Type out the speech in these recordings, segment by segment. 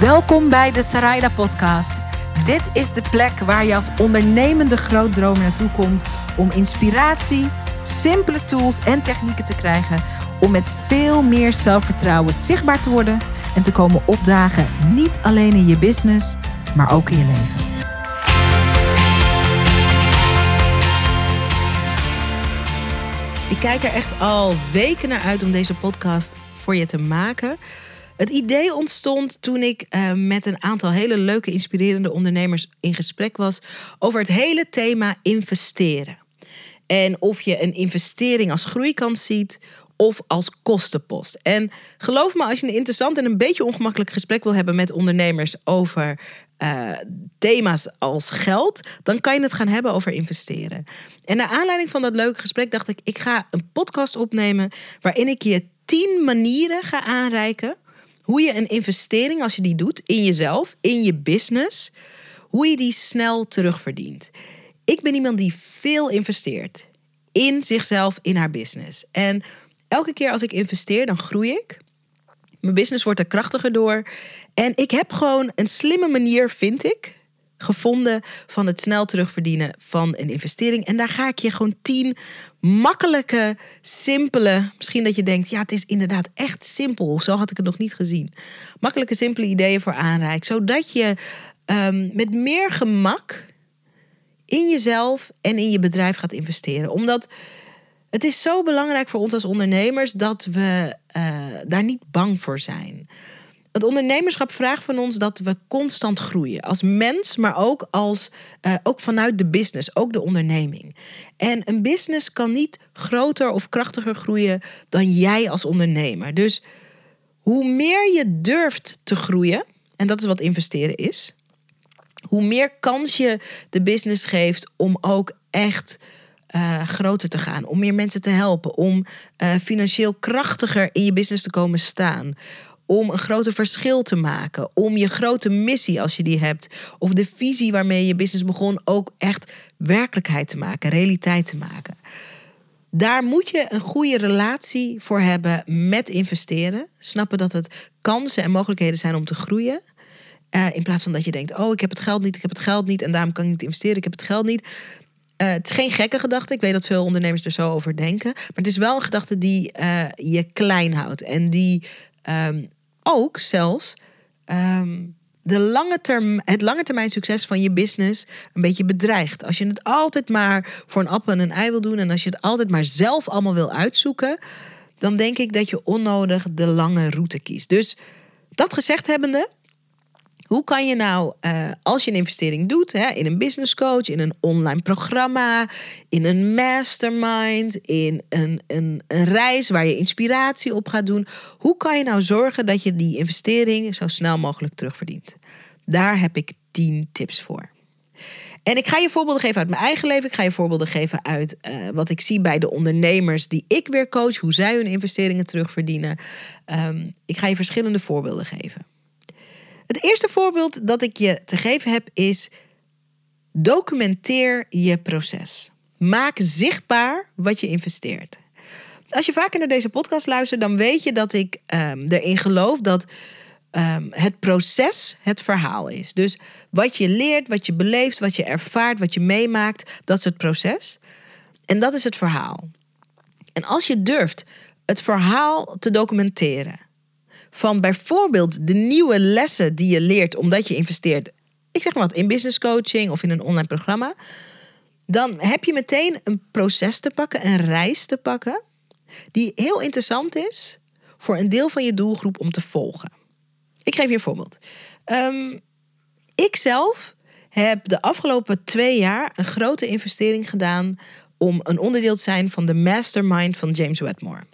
Welkom bij de Sarayda Podcast. Dit is de plek waar je als ondernemende grootdromer naartoe komt om inspiratie, simpele tools en technieken te krijgen om met veel meer zelfvertrouwen zichtbaar te worden en te komen opdagen, niet alleen in je business, maar ook in je leven. Ik kijk er echt al weken naar uit om deze podcast voor je te maken. Het idee ontstond toen ik uh, met een aantal hele leuke, inspirerende ondernemers in gesprek was over het hele thema investeren. En of je een investering als groeikans ziet of als kostenpost. En geloof me, als je een interessant en een beetje ongemakkelijk gesprek wil hebben met ondernemers over uh, thema's als geld, dan kan je het gaan hebben over investeren. En naar aanleiding van dat leuke gesprek dacht ik, ik ga een podcast opnemen waarin ik je tien manieren ga aanreiken hoe je een investering, als je die doet in jezelf, in je business, hoe je die snel terugverdient. Ik ben iemand die veel investeert in zichzelf, in haar business. En elke keer als ik investeer, dan groei ik. Mijn business wordt er krachtiger door. En ik heb gewoon een slimme manier, vind ik, gevonden van het snel terugverdienen van een investering. En daar ga ik je gewoon tien makkelijke, simpele. Misschien dat je denkt, ja, het is inderdaad echt simpel. Zo had ik het nog niet gezien. Makkelijke, simpele ideeën voor aanreik. Zodat je um, met meer gemak in jezelf en in je bedrijf gaat investeren. Omdat het is zo belangrijk voor ons als ondernemers dat we uh, daar niet bang voor zijn. Het ondernemerschap vraagt van ons dat we constant groeien. Als mens, maar ook, als, uh, ook vanuit de business, ook de onderneming. En een business kan niet groter of krachtiger groeien dan jij als ondernemer. Dus hoe meer je durft te groeien, en dat is wat investeren is, hoe meer kans je de business geeft om ook echt uh, groter te gaan, om meer mensen te helpen, om uh, financieel krachtiger in je business te komen staan, om een groter verschil te maken, om je grote missie als je die hebt, of de visie waarmee je business begon ook echt werkelijkheid te maken, realiteit te maken. Daar moet je een goede relatie voor hebben met investeren. Snappen dat het kansen en mogelijkheden zijn om te groeien. Uh, in plaats van dat je denkt: Oh, ik heb het geld niet, ik heb het geld niet en daarom kan ik niet investeren, ik heb het geld niet. Uh, het is geen gekke gedachte. Ik weet dat veel ondernemers er zo over denken. Maar het is wel een gedachte die uh, je klein houdt. En die um, ook zelfs um, de lange term, het lange termijn succes van je business een beetje bedreigt. Als je het altijd maar voor een appel en een ei wil doen en als je het altijd maar zelf allemaal wil uitzoeken, dan denk ik dat je onnodig de lange route kiest. Dus dat gezegd hebbende, hoe kan je nou, uh, als je een investering doet, hè, in een business coach, in een online programma, in een mastermind, in een, een, een reis waar je inspiratie op gaat doen, hoe kan je nou zorgen dat je die investering zo snel mogelijk terugverdient? Daar heb ik 10 tips voor. En ik ga je voorbeelden geven uit mijn eigen leven. Ik ga je voorbeelden geven uit uh, wat ik zie bij de ondernemers die ik weer coach, hoe zij hun investeringen terugverdienen. Um, ik ga je verschillende voorbeelden geven. Het eerste voorbeeld dat ik je te geven heb is: documenteer je proces. Maak zichtbaar wat je investeert. Als je vaker naar deze podcast luistert, dan weet je dat ik um, erin geloof dat um, het proces het verhaal is. Dus wat je leert, wat je beleeft, wat je ervaart, wat je meemaakt, dat is het proces. En dat is het verhaal. En als je durft het verhaal te documenteren, van bijvoorbeeld de nieuwe lessen die je leert omdat je investeert, ik zeg maar wat, in business coaching of in een online programma, dan heb je meteen een proces te pakken, een reis te pakken, die heel interessant is voor een deel van je doelgroep om te volgen. Ik geef je een voorbeeld. Um, ik zelf heb de afgelopen twee jaar een grote investering gedaan om een onderdeel te zijn van de mastermind van James Wedmore.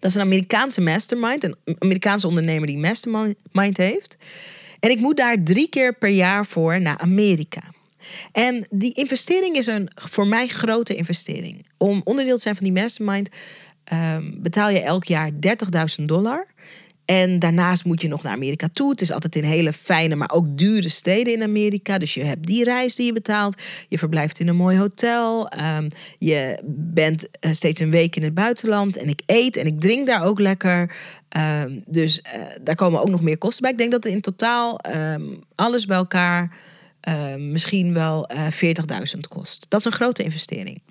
Dat is een Amerikaanse mastermind, een Amerikaanse ondernemer die mastermind heeft. En ik moet daar drie keer per jaar voor naar Amerika. En die investering is een voor mij grote investering. Om onderdeel te zijn van die mastermind um, betaal je elk jaar 30.000 dollar. En daarnaast moet je nog naar Amerika toe. Het is altijd in hele fijne, maar ook dure steden in Amerika. Dus je hebt die reis die je betaalt. Je verblijft in een mooi hotel. Ehm, je bent eh, steeds een week in het buitenland. En ik eet en ik drink daar ook lekker. Ehm, dus uh, daar komen ook nog meer kosten bij. Ik denk dat in totaal ehm, alles bij elkaar misschien wel uh, eh, 40.000 kost. Dat is een grote investering.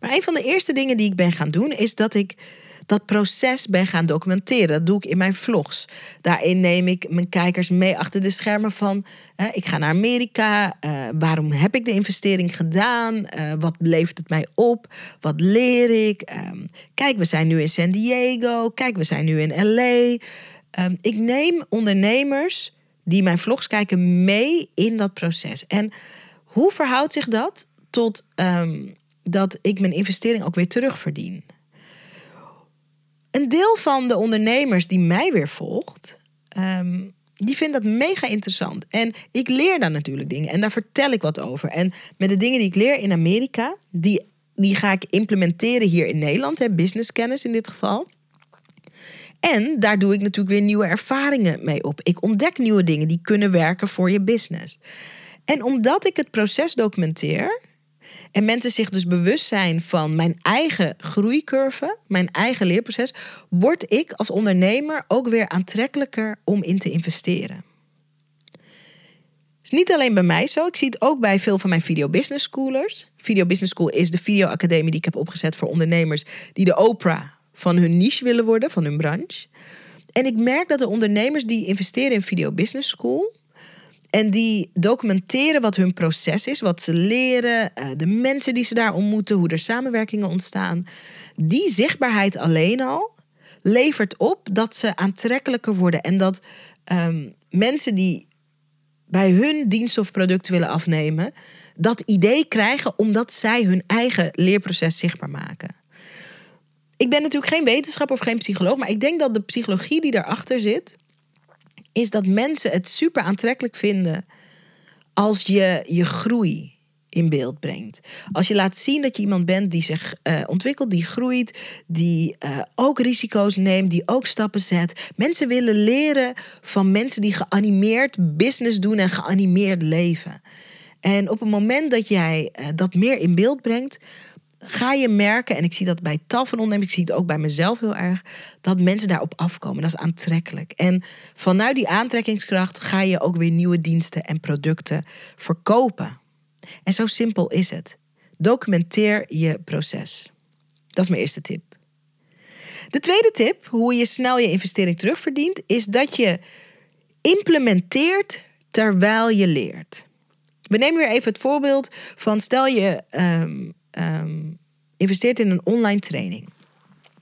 Maar een van de eerste dingen die ik ben gaan doen is dat ik dat proces ben gaan documenteren. Dat doe ik in mijn vlogs. Daarin neem ik mijn kijkers mee achter de schermen van... ik ga naar Amerika, uh, waarom heb ik de investering gedaan? Uh, wat levert het mij op? Wat leer ik? Um, kijk, we zijn nu in San Diego. Kijk, we zijn nu in LA. Um, ik neem ondernemers die mijn vlogs kijken mee in dat proces. En hoe verhoudt zich dat tot um, dat ik mijn investering ook weer terugverdien? Een deel van de ondernemers die mij weer volgt, um, die vindt dat mega interessant. En ik leer daar natuurlijk dingen en daar vertel ik wat over. En met de dingen die ik leer in Amerika, die, die ga ik implementeren hier in Nederland, hè, businesskennis in dit geval. En daar doe ik natuurlijk weer nieuwe ervaringen mee op. Ik ontdek nieuwe dingen die kunnen werken voor je business. En omdat ik het proces documenteer, en mensen zich dus bewust zijn van mijn eigen groeicurve, mijn eigen leerproces, word ik als ondernemer ook weer aantrekkelijker om in te investeren. Het is niet alleen bij mij zo, ik zie het ook bij veel van mijn Video Business Schoolers. Video Business School is de videoacademie die ik heb opgezet voor ondernemers die de Oprah van hun niche willen worden, van hun branche. En ik merk dat de ondernemers die investeren in Video Business School, en die documenteren wat hun proces is, wat ze leren, eh, de mensen die ze daar ontmoeten, hoe er samenwerkingen ontstaan. Die zichtbaarheid alleen al levert op dat ze aantrekkelijker worden en dat um, mensen die bij hun dienst of product willen afnemen, dat idee krijgen omdat zij hun eigen leerproces zichtbaar maken. Ik ben natuurlijk geen wetenschapper of geen psycholoog, maar ik denk dat de psychologie die daarachter zit, is dat mensen het super aantrekkelijk vinden als je je groei in beeld brengt. Als je laat zien dat je iemand bent die zich uh, ontwikkelt, die groeit, die uh, ook risico's neemt, die ook stappen zet. Mensen willen leren van mensen die geanimeerd business doen en geanimeerd leven. En op het moment dat jij uh, dat meer in beeld brengt, ga je merken, en ik zie dat bij tal van ondernemers, ik zie het ook bij mezelf heel erg, dat mensen daarop afkomen. Dat is aantrekkelijk. En vanuit die aantrekkingskracht ga je ook weer nieuwe diensten en producten verkopen. En zo simpel is het. Documenteer je proces. Dat is mijn eerste tip. De tweede tip, hoe je snel je investering terugverdient, is dat je implementeert terwijl je leert. We nemen weer even het voorbeeld van stel je um, um, investeert in een online training,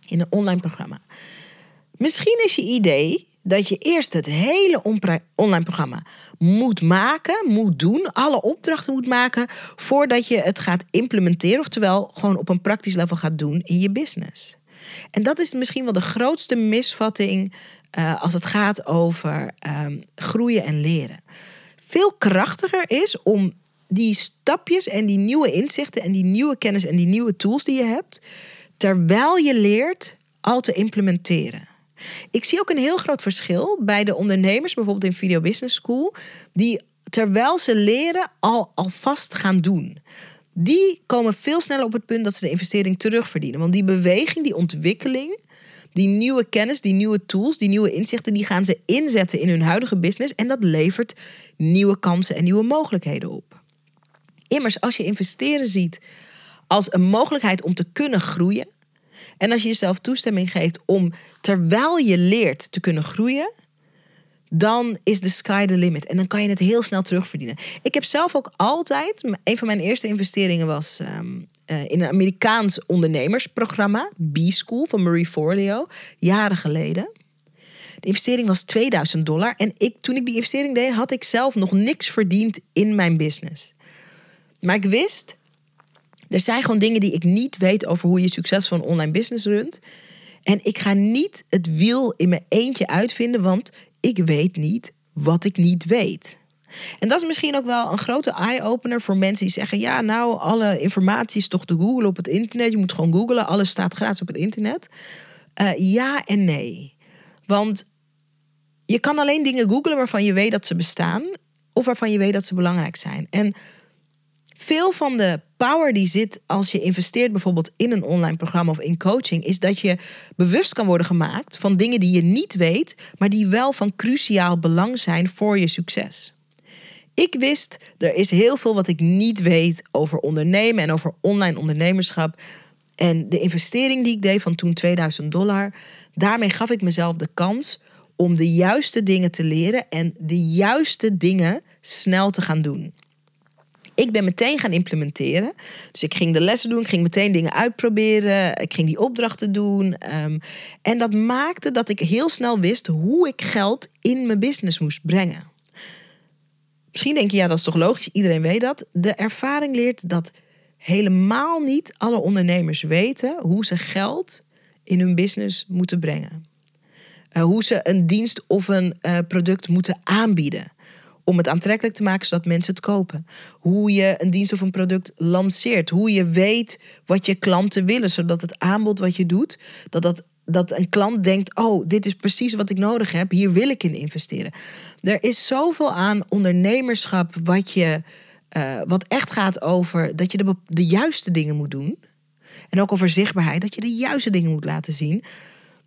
in een online programma. Misschien is je idee dat je eerst het hele online programma moet maken, moet doen, alle opdrachten moet maken voordat je het gaat implementeren, oftewel gewoon op een praktisch level gaat doen in je business. En dat is misschien wel de grootste misvatting uh, als het gaat over um, groeien en leren. Veel krachtiger is om die stapjes en die nieuwe inzichten en die nieuwe kennis en die nieuwe tools die je hebt, terwijl je leert, al te implementeren. Ik zie ook een heel groot verschil bij de ondernemers, bijvoorbeeld in Video Business School, die terwijl ze leren al alvast gaan doen. Die komen veel sneller op het punt dat ze de investering terugverdienen. Want die beweging, die ontwikkeling, die nieuwe kennis, die nieuwe tools, die nieuwe inzichten, die gaan ze inzetten in hun huidige business. En dat levert nieuwe kansen en nieuwe mogelijkheden op. Immers, als je investeren ziet als een mogelijkheid om te kunnen groeien. En als je jezelf toestemming geeft om terwijl je leert te kunnen groeien. Dan is de sky the limit. En dan kan je het heel snel terugverdienen. Ik heb zelf ook altijd. Een van mijn eerste investeringen was ehm, eh, in een Amerikaans ondernemersprogramma. B-School van Marie Forleo. Jaren geleden. De investering was 2000 dollar. En ik, toen ik die investering deed, had ik zelf nog niks verdiend in mijn business. Maar ik wist, er zijn gewoon dingen die ik niet weet over hoe je succesvol een online business runt. En ik ga niet het wiel in mijn eentje uitvinden, want ik weet niet wat ik niet weet. En dat is misschien ook wel een grote eye-opener voor mensen die zeggen: ja, nou, alle informatie is toch te googlen op het internet. Je moet gewoon googlen, alles staat gratis op het internet. Uh, ja en nee. Want je kan alleen dingen googlen waarvan je weet dat ze bestaan of waarvan je weet dat ze belangrijk zijn. En veel van de power die zit als je investeert bijvoorbeeld in een online programma of in coaching, is dat je bewust kan worden gemaakt van dingen die je niet weet, maar die wel van cruciaal belang zijn voor je succes. Ik wist, er is heel veel wat ik niet weet over ondernemen en over online ondernemerschap. En de investering die ik deed van toen 2000 dollar, daarmee gaf ik mezelf de kans om de juiste dingen te leren en de juiste dingen snel te gaan doen. Ik ben meteen gaan implementeren. Dus ik ging de lessen doen, ik ging meteen dingen uitproberen, ik ging die opdrachten doen. Ehm, en dat maakte dat ik heel snel wist hoe ik geld in mijn business moest brengen. Misschien denk je, ja, dat is toch logisch, iedereen weet dat. De ervaring leert dat helemaal niet alle ondernemers weten hoe ze geld in hun business moeten brengen. Uh, hoe ze een dienst of een uh, product moeten aanbieden om het aantrekkelijk te maken zodat mensen het kopen. Hoe je een dienst of een product lanceert. Hoe je weet wat je klanten willen, zodat het aanbod wat je doet, dat dat dat een klant denkt: Oh, dit is precies wat ik nodig heb, hier wil ik in investeren. Er is zoveel aan ondernemerschap wat, je, uh, wat echt gaat over dat je de, de juiste dingen moet doen. En ook over zichtbaarheid, dat je de juiste dingen moet laten zien.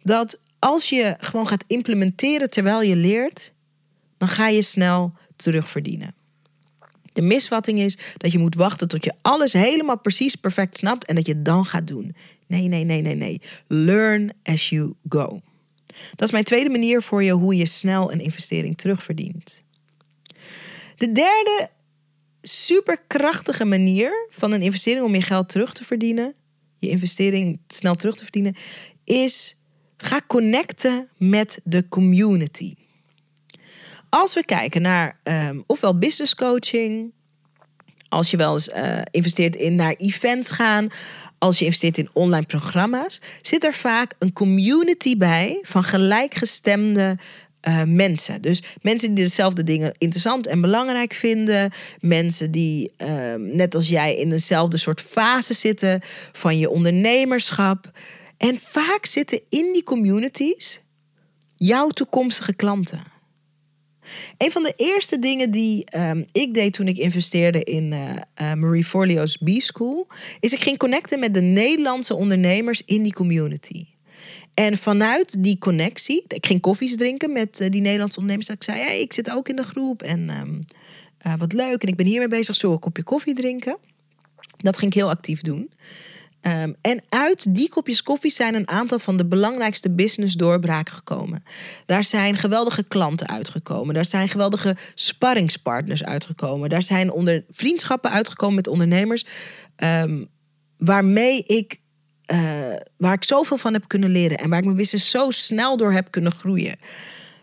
Dat als je gewoon gaat implementeren terwijl je leert, dan ga je snel terugverdienen. De misvatting is dat je moet wachten tot je alles helemaal precies perfect snapt en dat je het dan gaat doen. Nee, nee, nee, nee, nee. Learn as you go. Dat is mijn tweede manier voor je hoe je snel een investering terugverdient. De derde superkrachtige manier van een investering om je geld terug te verdienen, je investering snel terug te verdienen, is ga connecten met de community. Als we kijken naar um, ofwel business coaching, als je wel eens uh, investeert in naar events gaan, als je investeert in online programma's, zit er vaak een community bij van gelijkgestemde uh, mensen. Dus mensen die dezelfde dingen interessant en belangrijk vinden. Mensen die, uh, net als jij, in eenzelfde soort fase zitten van je ondernemerschap. En vaak zitten in die communities jouw toekomstige klanten. Een van de eerste dingen die ehm, ik deed toen ik investeerde in uh, Marie Forleo's B-School, is ik ging connecten met de Nederlandse ondernemers in die community. En vanuit die connectie, ik ging koffies drinken met uh, die Nederlandse ondernemers. Dat ik zei, hey, ik zit ook in de groep en um, wat leuk. En ik ben hiermee bezig, zo een kopje koffie drinken. Dat ging ik heel actief doen. Ehm, en uit die kopjes koffie zijn een aantal van de belangrijkste business doorbraken gekomen. Daar zijn geweldige klanten uitgekomen. Daar zijn geweldige sparringspartners uitgekomen. Daar zijn onder vriendschappen uitgekomen met ondernemers. Um, waarmee ik, uh, waar ik zoveel van heb kunnen leren. En waar ik mijn business zo snel door heb kunnen groeien.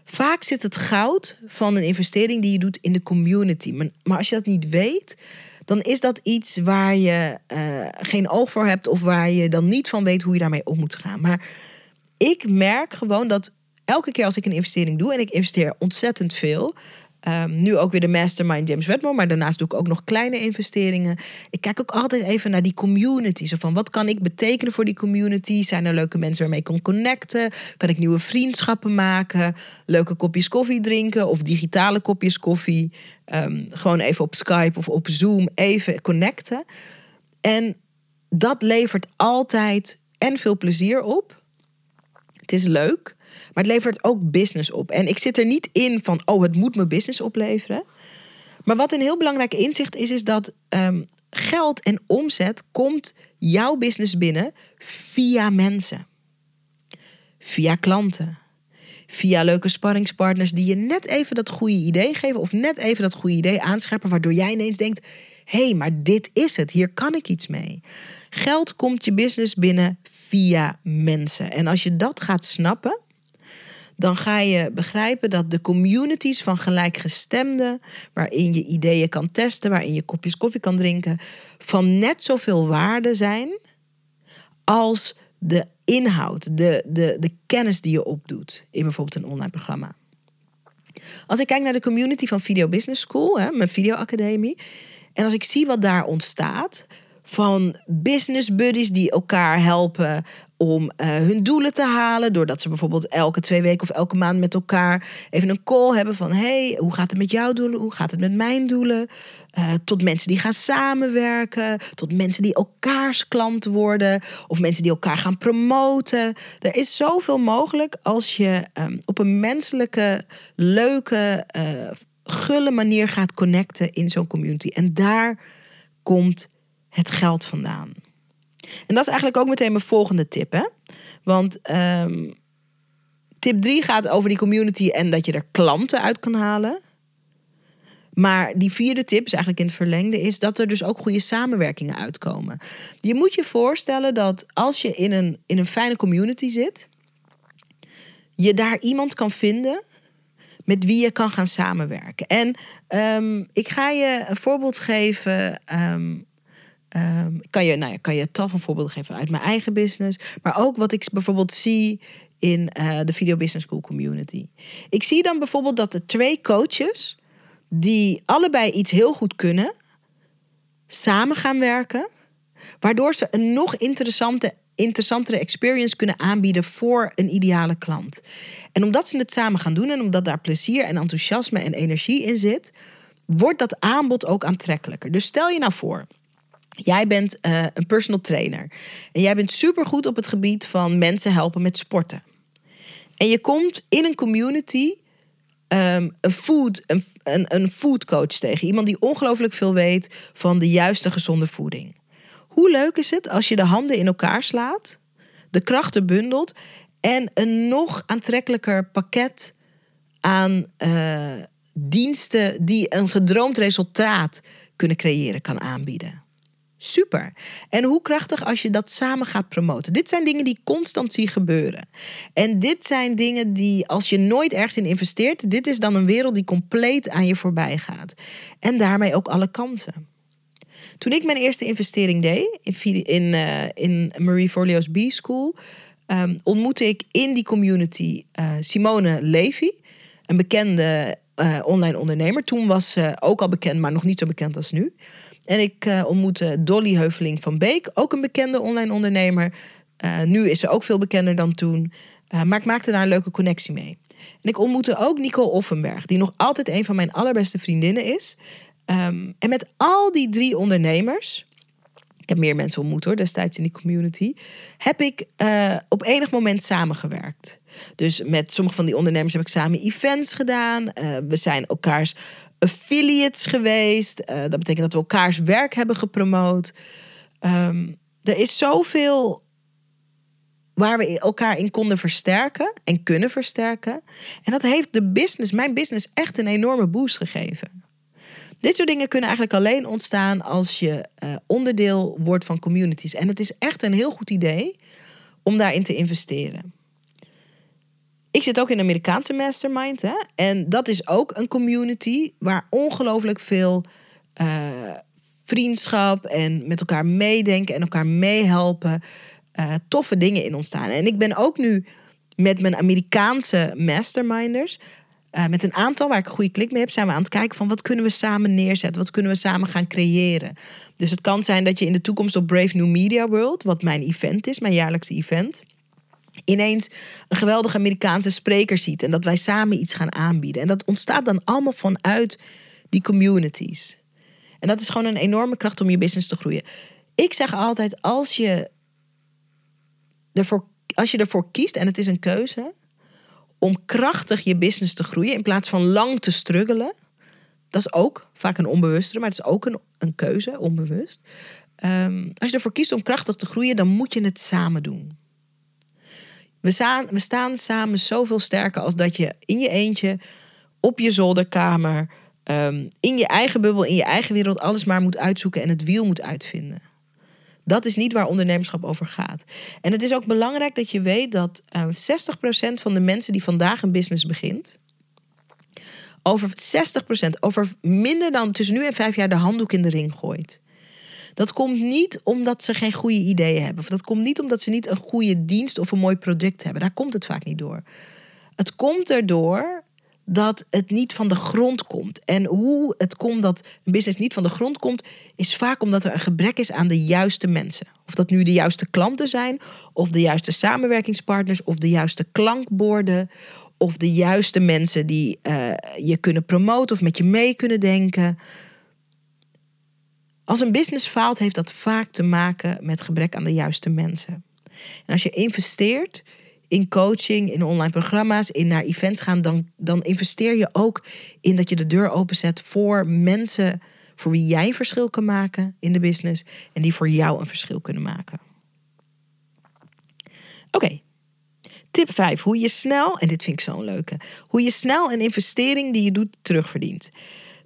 Vaak zit het goud van een investering die je doet in de community. Maar als je dat niet weet dan is dat iets waar je uh, geen oog voor hebt of waar je dan niet van weet hoe je daarmee om moet gaan. Maar ik merk gewoon dat elke keer als ik een investering doe, en ik investeer ontzettend veel, Um, nu ook weer de mastermind James Wedmore, maar daarnaast doe ik ook nog kleine investeringen. Ik kijk ook altijd even naar die community. Zo van wat kan ik betekenen voor die community? Zijn er leuke mensen waarmee ik kan connecten? Kan ik nieuwe vriendschappen maken? Leuke kopjes koffie drinken of digitale kopjes koffie? Um, gewoon even op Skype of op Zoom even connecten. En dat levert altijd en veel plezier op. Het is leuk. Maar het levert ook business op. En ik zit er niet in van, oh, het moet me business opleveren. Maar wat een heel belangrijk inzicht is, is dat um, geld en omzet komt jouw business binnen via mensen. Via klanten. Via leuke sparringspartners die je net even dat goede idee geven of net even dat goede idee aanscherpen, waardoor jij ineens denkt: hé, hey, maar dit is het, hier kan ik iets mee. Geld komt je business binnen via mensen. En als je dat gaat snappen, dan ga je begrijpen dat de communities van gelijkgestemden, waarin je ideeën kan testen, waarin je kopjes koffie kan drinken, van net zoveel waarde zijn als de inhoud, de, de, de kennis die je opdoet in bijvoorbeeld een online programma. Als ik kijk naar de community van Video Business School, hè, mijn videoacademie, en als ik zie wat daar ontstaat, van business buddies die elkaar helpen om uh, hun doelen te halen. Doordat ze bijvoorbeeld elke twee weken of elke maand met elkaar even een call hebben van hey, hoe gaat het met jouw doelen? Hoe gaat het met mijn doelen? Uh, tot mensen die gaan samenwerken, tot mensen die elkaars klant worden of mensen die elkaar gaan promoten. Er is zoveel mogelijk als je um, op een menselijke, leuke, uh, gulle manier gaat connecten in zo'n community. En daar komt het geld vandaan. En dat is eigenlijk ook meteen mijn volgende tip. Hè? Want um, tip 3 gaat over die community en dat je er klanten uit kan halen. Maar die vierde tip is eigenlijk in het verlengde, is dat er dus ook goede samenwerkingen uitkomen. Je moet je voorstellen dat als je in een, in een fijne community zit, je daar iemand kan vinden met wie je kan gaan samenwerken. En um, ik ga je een voorbeeld geven. Um, um, kan je, nou ja, kan je een voorbeeld geven uit mijn eigen business. Maar ook wat ik bijvoorbeeld zie in uh, de Video Business School community. Ik zie dan bijvoorbeeld dat de twee coaches die allebei iets heel goed kunnen, samen gaan werken. Waardoor ze een nog interessante, interessantere experience kunnen aanbieden voor een ideale klant. En omdat ze het samen gaan doen en omdat daar plezier en enthousiasme en energie in zit, wordt dat aanbod ook aantrekkelijker. Dus stel je nou voor, jij bent uh, een personal trainer en jij bent supergoed op het gebied van mensen helpen met sporten. En je komt in een community um, een, food, een, een, een food coach tegen. Iemand die ongelooflijk veel weet van de juiste gezonde voeding. Hoe leuk is het als je de handen in elkaar slaat, de krachten bundelt en een nog aantrekkelijker pakket aan uh, diensten die een gedroomd resultaat kunnen creëren kan aanbieden. Super. En hoe krachtig als je dat samen gaat promoten. Dit zijn dingen die constant zie gebeuren. En dit zijn dingen die, als je nooit ergens in investeert, dit is dan een wereld die compleet aan je voorbij gaat. En daarmee ook alle kansen. Toen ik mijn eerste investering deed in, in, uh, in Marie Forleo's B-School, um, ontmoette ik in die community uh, Simone Levy, een bekende uh, online ondernemer. Toen was ze ook al bekend, maar nog niet zo bekend als nu. En ik uh, ontmoette Dolly Heuveling van Beek, ook een bekende online ondernemer. Uh, nu is ze ook veel bekender dan toen. Maar ik maakte daar een leuke connectie mee. En ik ontmoette ook Nicole Offenberg, die nog altijd een van mijn allerbeste vriendinnen is. Um, en met al die drie ondernemers, ik heb meer mensen ontmoet hoor, destijds in die community, heb ik op enig moment samengewerkt. Dus met sommige van die ondernemers heb ik samen events gedaan. we zijn elkaars affiliates geweest. Uh, dat betekent dat we elkaars werk hebben gepromoot. Um, er is zoveel waar we elkaar in konden versterken en kunnen versterken. En dat heeft de business, mijn business, echt een enorme boost gegeven. Dit soort dingen kunnen eigenlijk alleen ontstaan als je uh, onderdeel wordt van communities. En het is echt een heel goed idee om daarin te investeren. Ik zit ook in een Amerikaanse mastermind. Hè? En dat is ook een community waar ongelooflijk veel uh, vriendschap en met elkaar meedenken en elkaar meehelpen. Uh, toffe dingen in ontstaan. En ik ben ook nu met mijn Amerikaanse masterminders. Uh, met een aantal waar ik een goede klik mee heb, zijn we aan het kijken van wat kunnen we samen neerzetten, wat kunnen we samen gaan creëren. Dus het kan zijn dat je in de toekomst op Brave New Media World, wat mijn event is, mijn jaarlijkse event, ineens een geweldige Amerikaanse spreker ziet en dat wij samen iets gaan aanbieden. En dat ontstaat dan allemaal vanuit die communities. En dat is gewoon een enorme kracht om je business te groeien. Ik zeg altijd, als je ervoor, als je ervoor kiest, en het is een keuze, om krachtig je business te groeien in plaats van lang te struggelen. Dat is ook vaak een onbewustere, maar het is ook een, een keuze, onbewust. Um, als je ervoor kiest om krachtig te groeien, dan moet je het samen doen. We staan, we staan samen zoveel sterker als dat je in je eentje, op je zolderkamer, um, in je eigen bubbel, in je eigen wereld, alles maar moet uitzoeken en het wiel moet uitvinden. Dat is niet waar ondernemerschap over gaat. En het is ook belangrijk dat je weet dat uh, ehm, 60% van de mensen die vandaag een business begint, over 60%, over minder dan tussen nu en vijf jaar de handdoek in de ring gooit. Dat komt niet omdat ze geen goede ideeën hebben. Of dat komt niet omdat ze niet een goede dienst of een mooi product hebben. Daar komt het vaak niet door. Het komt erdoor dat het niet van de grond komt. En hoe het komt dat een business niet van de grond komt, is vaak omdat er een gebrek is aan de juiste mensen. Of dat nu de juiste klanten zijn, of de juiste samenwerkingspartners, of de juiste klankborden, of de juiste mensen die uh, je kunnen promoten of met je mee kunnen denken. Als een business faalt, heeft dat vaak te maken met gebrek aan de juiste mensen. En als je investeert in coaching, in online programma's, in naar events gaan, dan, dan investeer je ook in dat je de deur openzet voor mensen voor wie jij verschil kan maken in de business en die voor jou een verschil kunnen maken. Oké, Tip 5. Hoe je snel, en dit vind ik zo'n leuke, hoe je snel een investering die je doet terugverdient.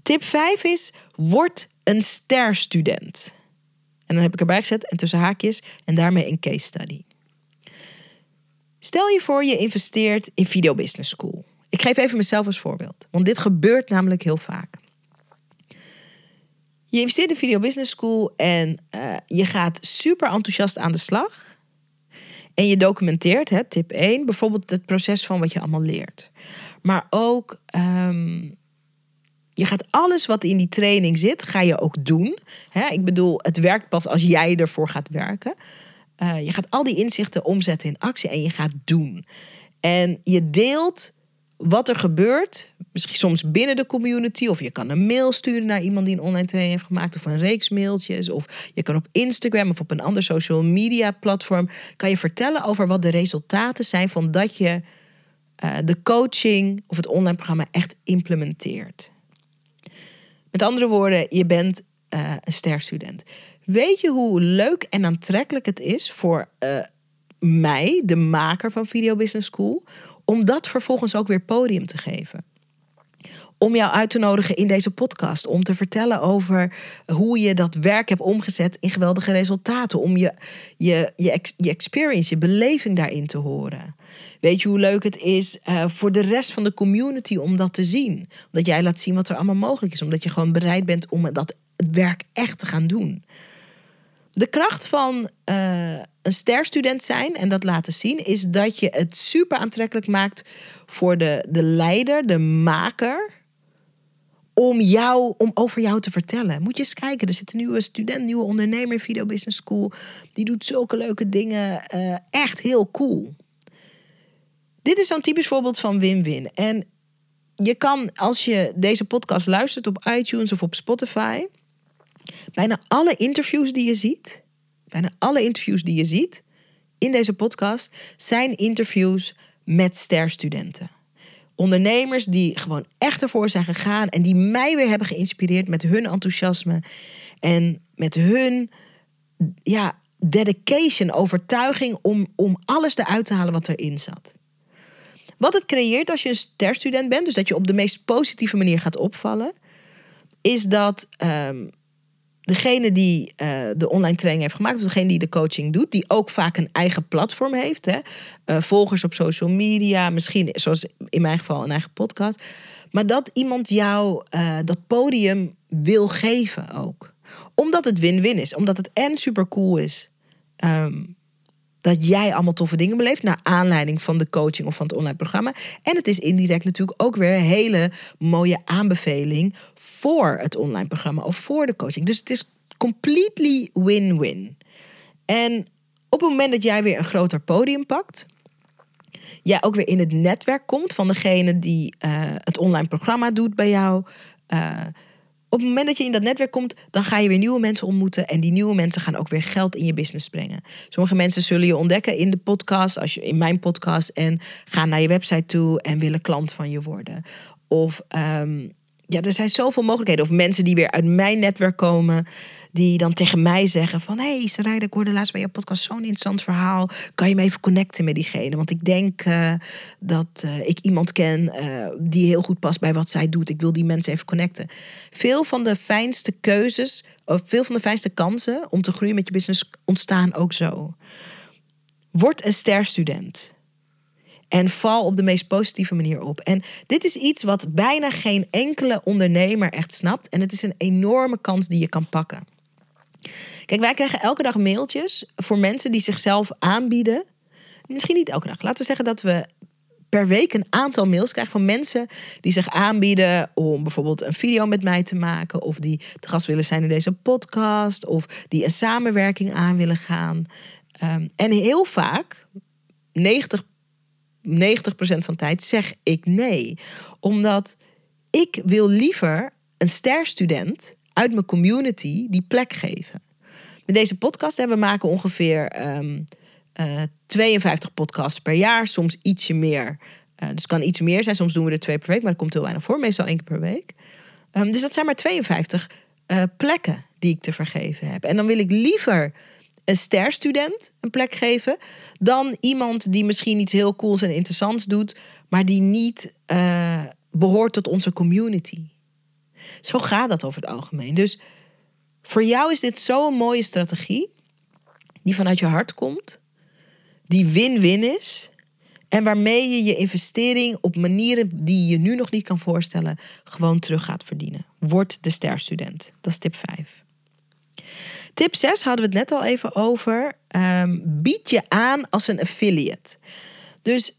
Tip 5 is, word een sterstudent. En dan heb ik erbij gezet en tussen haakjes en daarmee een case study. Stel je voor je investeert in Video Business School. Ik geef even mezelf als voorbeeld, want dit gebeurt namelijk heel vaak. Je investeert in Video Business School en uh, je gaat super enthousiast aan de slag. En je documenteert, hè, tip 1, bijvoorbeeld het proces van wat je allemaal leert. Maar ook, um, je gaat alles wat in die training zit, ga je ook doen. Ik bedoel, het werkt pas als jij ervoor gaat werken. Uh, je gaat al die inzichten omzetten in actie en je gaat doen. En je deelt wat er gebeurt, misschien soms binnen de community, of je kan een mail sturen naar iemand die een online training heeft gemaakt, of een reeks mailtjes, of je kan op Instagram of op een ander social media platform, kan je vertellen over wat de resultaten zijn van dat je uh, de coaching of het online programma echt implementeert. Met andere woorden, je bent uh, een sterstudent. Weet je hoe leuk en aantrekkelijk het is voor uh, mij, de maker van Video Business School, om dat vervolgens ook weer podium te geven. Om jou uit te nodigen in deze podcast. Om te vertellen over hoe je dat werk hebt omgezet in geweldige resultaten. Om je, je, je, je experience, je beleving daarin te horen. Weet je hoe leuk het is uh, voor de rest van de community om dat te zien? Omdat jij laat zien wat er allemaal mogelijk is. Omdat je gewoon bereid bent om dat werk echt te gaan doen. De kracht van uh, een sterstudent zijn en dat laten zien, is dat je het super aantrekkelijk maakt voor de, de leider, de maker, om, jou, om over jou te vertellen. Moet je eens kijken, er zit een nieuwe student, nieuwe ondernemer in Video Business School. Die doet zulke leuke dingen. Uh, echt heel cool. Dit is zo'n typisch voorbeeld van win-win. En je kan, als je deze podcast luistert op iTunes of op Spotify, bijna alle interviews die je ziet, bijna alle interviews die je ziet in deze podcast, zijn interviews met sterstudenten. Ondernemers die gewoon echt ervoor zijn gegaan en die mij weer hebben geïnspireerd met hun enthousiasme en met hun ja, dedication, overtuiging om, om alles eruit te halen wat erin zat. Wat het creëert als je een sterstudent bent, dus dat je op de meest positieve manier gaat opvallen, is dat um, degene die uh, de online training heeft gemaakt, of degene die de coaching doet, die ook vaak een eigen platform heeft, hè? Uh, volgers op social media, misschien zoals in mijn geval een eigen podcast, maar dat iemand jou uh, dat podium wil geven ook, omdat het win-win is, omdat het en super cool is. Um, dat jij allemaal toffe dingen beleeft naar aanleiding van de coaching of van het online programma. En het is indirect natuurlijk ook weer een hele mooie aanbeveling voor het online programma of voor de coaching. Dus het is completely win-win. En op het moment dat jij weer een groter podium pakt, jij ook weer in het netwerk komt van degene die uh, het online programma doet bij jou. Uh, op het moment dat je in dat netwerk komt, dan ga je weer nieuwe mensen ontmoeten. En die nieuwe mensen gaan ook weer geld in je business brengen. Sommige mensen zullen je ontdekken in de podcast, als je in mijn podcast, en gaan naar je website toe en willen klant van je worden. Of um, ja, er zijn zoveel mogelijkheden. Of mensen die weer uit mijn netwerk komen, die dan tegen mij zeggen van... hé hey, Sarayda, ik hoorde laatst bij je podcast zo'n interessant verhaal. Kan je me even connecten met diegene? Want ik denk uh, dat uh, ik iemand ken uh, die heel goed past bij wat zij doet. Ik wil die mensen even connecten. Veel van de fijnste keuzes, of veel van de fijnste kansen om te groeien met je business ontstaan ook zo. Word een sterstudent. En val op de meest positieve manier op. En dit is iets wat bijna geen enkele ondernemer echt snapt. En het is een enorme kans die je kan pakken. Kijk, wij krijgen elke dag mailtjes voor mensen die zichzelf aanbieden. Misschien niet elke dag. Laten we zeggen dat we per week een aantal mails krijg van mensen die zich aanbieden om bijvoorbeeld een video met mij te maken. Of die te gast willen zijn in deze podcast. Of die een samenwerking aan willen gaan. Ehm, en heel vaak, 90, 90% van de tijd, zeg ik nee. Omdat ik wil liever een sterstudent uit mijn community die plek geven. Met deze podcast hebben we maken ongeveer um, uh, 52 podcasts per jaar, soms ietsje meer. Uh, dus kan iets meer zijn, soms doen we er twee per week, maar dat komt heel weinig voor, meestal één keer per week. Um, dus dat zijn maar 52 uh, plekken die ik te vergeven heb. En dan wil ik liever een sterstudent een plek geven dan iemand die misschien iets heel cools en interessants doet, maar die niet uh, behoort tot onze community. Zo gaat dat over het algemeen. Dus voor jou is dit zo'n mooie strategie, die vanuit je hart komt, die win-win is. En waarmee je je investering op manieren die je nu nog niet kan voorstellen, gewoon terug gaat verdienen. Word de sterstudent. Dat is tip 5. Tip 6 hadden we het net al even over. Um, bied je aan als een affiliate. Dus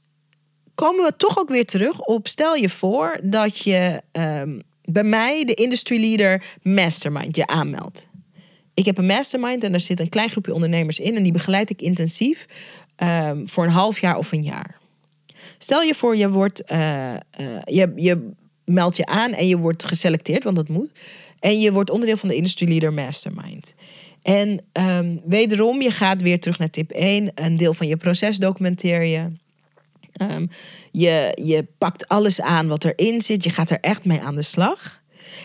komen we toch ook weer terug op. Stel je voor dat je um, bij mij de Industry Leader Mastermind je aanmeldt. Ik heb een mastermind en daar zit een klein groepje ondernemers in en die begeleid ik intensief um, voor een half jaar of een jaar. Stel je voor, je, wordt, uh, uh, je, je meldt je aan en je wordt geselecteerd, want dat moet. En je wordt onderdeel van de Industry Leader Mastermind. En um, wederom, je gaat weer terug naar tip 1. Een deel van je proces documenteer je. Um, je, je pakt alles aan wat erin zit. Je gaat er echt mee aan de slag.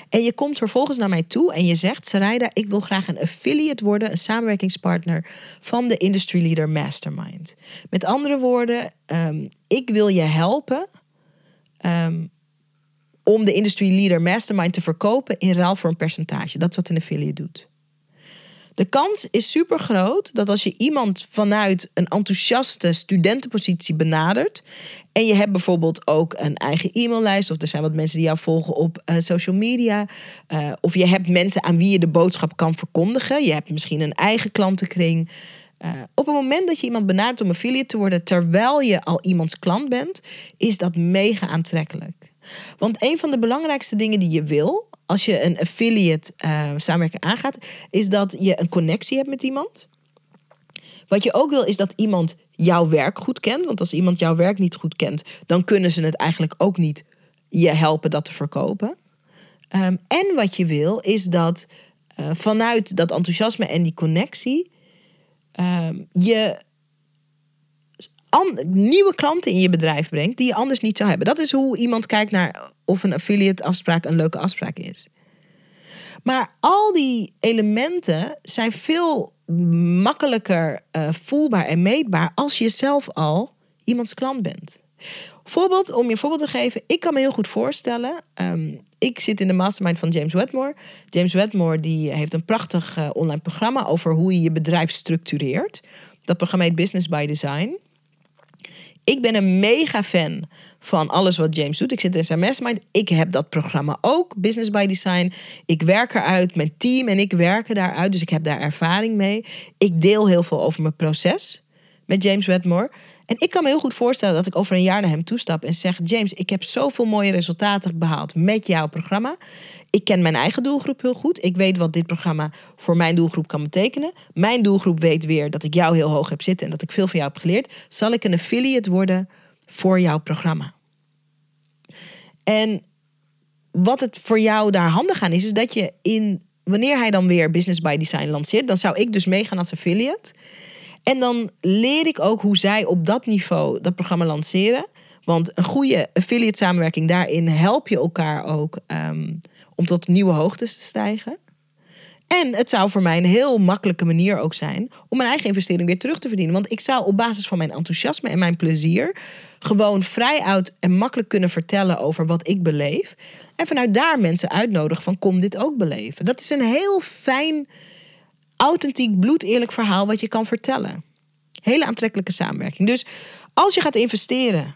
En je komt vervolgens naar mij toe en je zegt: Sarayda, ik wil graag een affiliate worden, een samenwerkingspartner van de Industry Leader Mastermind. Met andere woorden, um, ik wil je helpen om de Industry Leader Mastermind te verkopen in ruil voor een percentage. Dat is wat een affiliate doet. De kans is super groot dat als je iemand vanuit een enthousiaste studentenpositie benadert. En je hebt bijvoorbeeld ook een eigen e-maillijst. Of er zijn wat mensen die jou volgen op uh, social media. Uh, of je hebt mensen aan wie je de boodschap kan verkondigen. Je hebt misschien een eigen klantenkring. Uh, op het moment dat je iemand benadert om affiliate te worden terwijl je al iemands klant bent, is dat mega aantrekkelijk. Want een van de belangrijkste dingen die je wil als je een affiliate uh, samenwerking aangaat, is dat je een connectie hebt met iemand. Wat je ook wil, is dat iemand jouw werk goed kent. Want als iemand jouw werk niet goed kent, dan kunnen ze het eigenlijk ook niet je helpen dat te verkopen. Um, en wat je wil, is dat uh, vanuit dat enthousiasme en die connectie um, je nieuwe klanten in je bedrijf brengt die je anders niet zou hebben. Dat is hoe iemand kijkt naar of een affiliate afspraak een leuke afspraak is. Maar al die elementen zijn veel makkelijker uh, voelbaar en meetbaar als je zelf al iemands klant bent. Voorbeeld, om je een voorbeeld te geven, ik kan me heel goed voorstellen. Um, ik zit in de mastermind van James Wedmore. James Wedmore die heeft een prachtig uh, online programma over hoe je je bedrijf structureert. Dat programma heet Business by Design. Ik ben een mega fan van alles wat James doet. Ik zit in zijn mastermind. Ik heb dat programma ook, Business by Design. Ik werk eruit, mijn team en ik werken daaruit. Dus ik heb daar ervaring mee. Ik deel heel veel over mijn proces met James Wedmore. En ik kan me heel goed voorstellen dat ik over een jaar naar hem toestap en zeg: James, ik heb zoveel mooie resultaten behaald met jouw programma. Ik ken mijn eigen doelgroep heel goed. Ik weet wat dit programma voor mijn doelgroep kan betekenen. Mijn doelgroep weet weer dat ik jou heel hoog heb zitten en dat ik veel van jou heb geleerd. Zal ik een affiliate worden voor jouw programma? En wat het voor jou daar handig aan is, is dat je in wanneer hij dan weer Business by Design lanceert, dan zou ik dus meegaan als affiliate. En dan leer ik ook hoe zij op dat niveau dat programma lanceren. Want een goede affiliate samenwerking, daarin help je elkaar ook um, om tot nieuwe hoogtes te stijgen. En het zou voor mij een heel makkelijke manier ook zijn om mijn eigen investering weer terug te verdienen. Want ik zou op basis van mijn enthousiasme en mijn plezier gewoon vrij uit en makkelijk kunnen vertellen over wat ik beleef. En vanuit daar mensen uitnodigen van kom dit ook beleven. Dat is een heel fijn authentiek, bloedeerlijk verhaal wat je kan vertellen. Hele aantrekkelijke samenwerking. Dus als je gaat investeren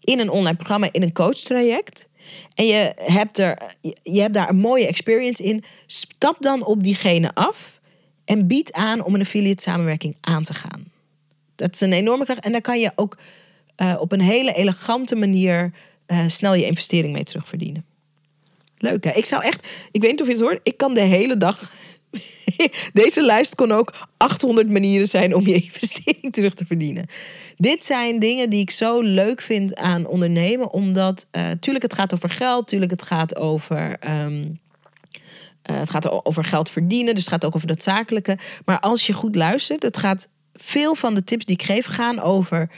in een online programma, in een coachtraject. En je hebt, er, je hebt daar een mooie experience in. Stap dan op diegene af. En bied aan om een affiliate samenwerking aan te gaan. Dat is een enorme kracht. En daar kan je ook eh, op een hele elegante manier eh, snel je investering mee terugverdienen. Leuk hè? Ik zou echt, ik weet niet of je het hoort, ik kan de hele dag. Deze lijst kon ook 800 manieren zijn om je investering terug te verdienen. Dit zijn dingen die ik zo leuk vind aan ondernemen, omdat uh, tuurlijk het gaat over geld, tuurlijk het gaat over. Ehm, uh, het gaat over geld verdienen, dus het gaat ook over dat zakelijke. Maar als je goed luistert, het gaat veel van de tips die ik geef gaan over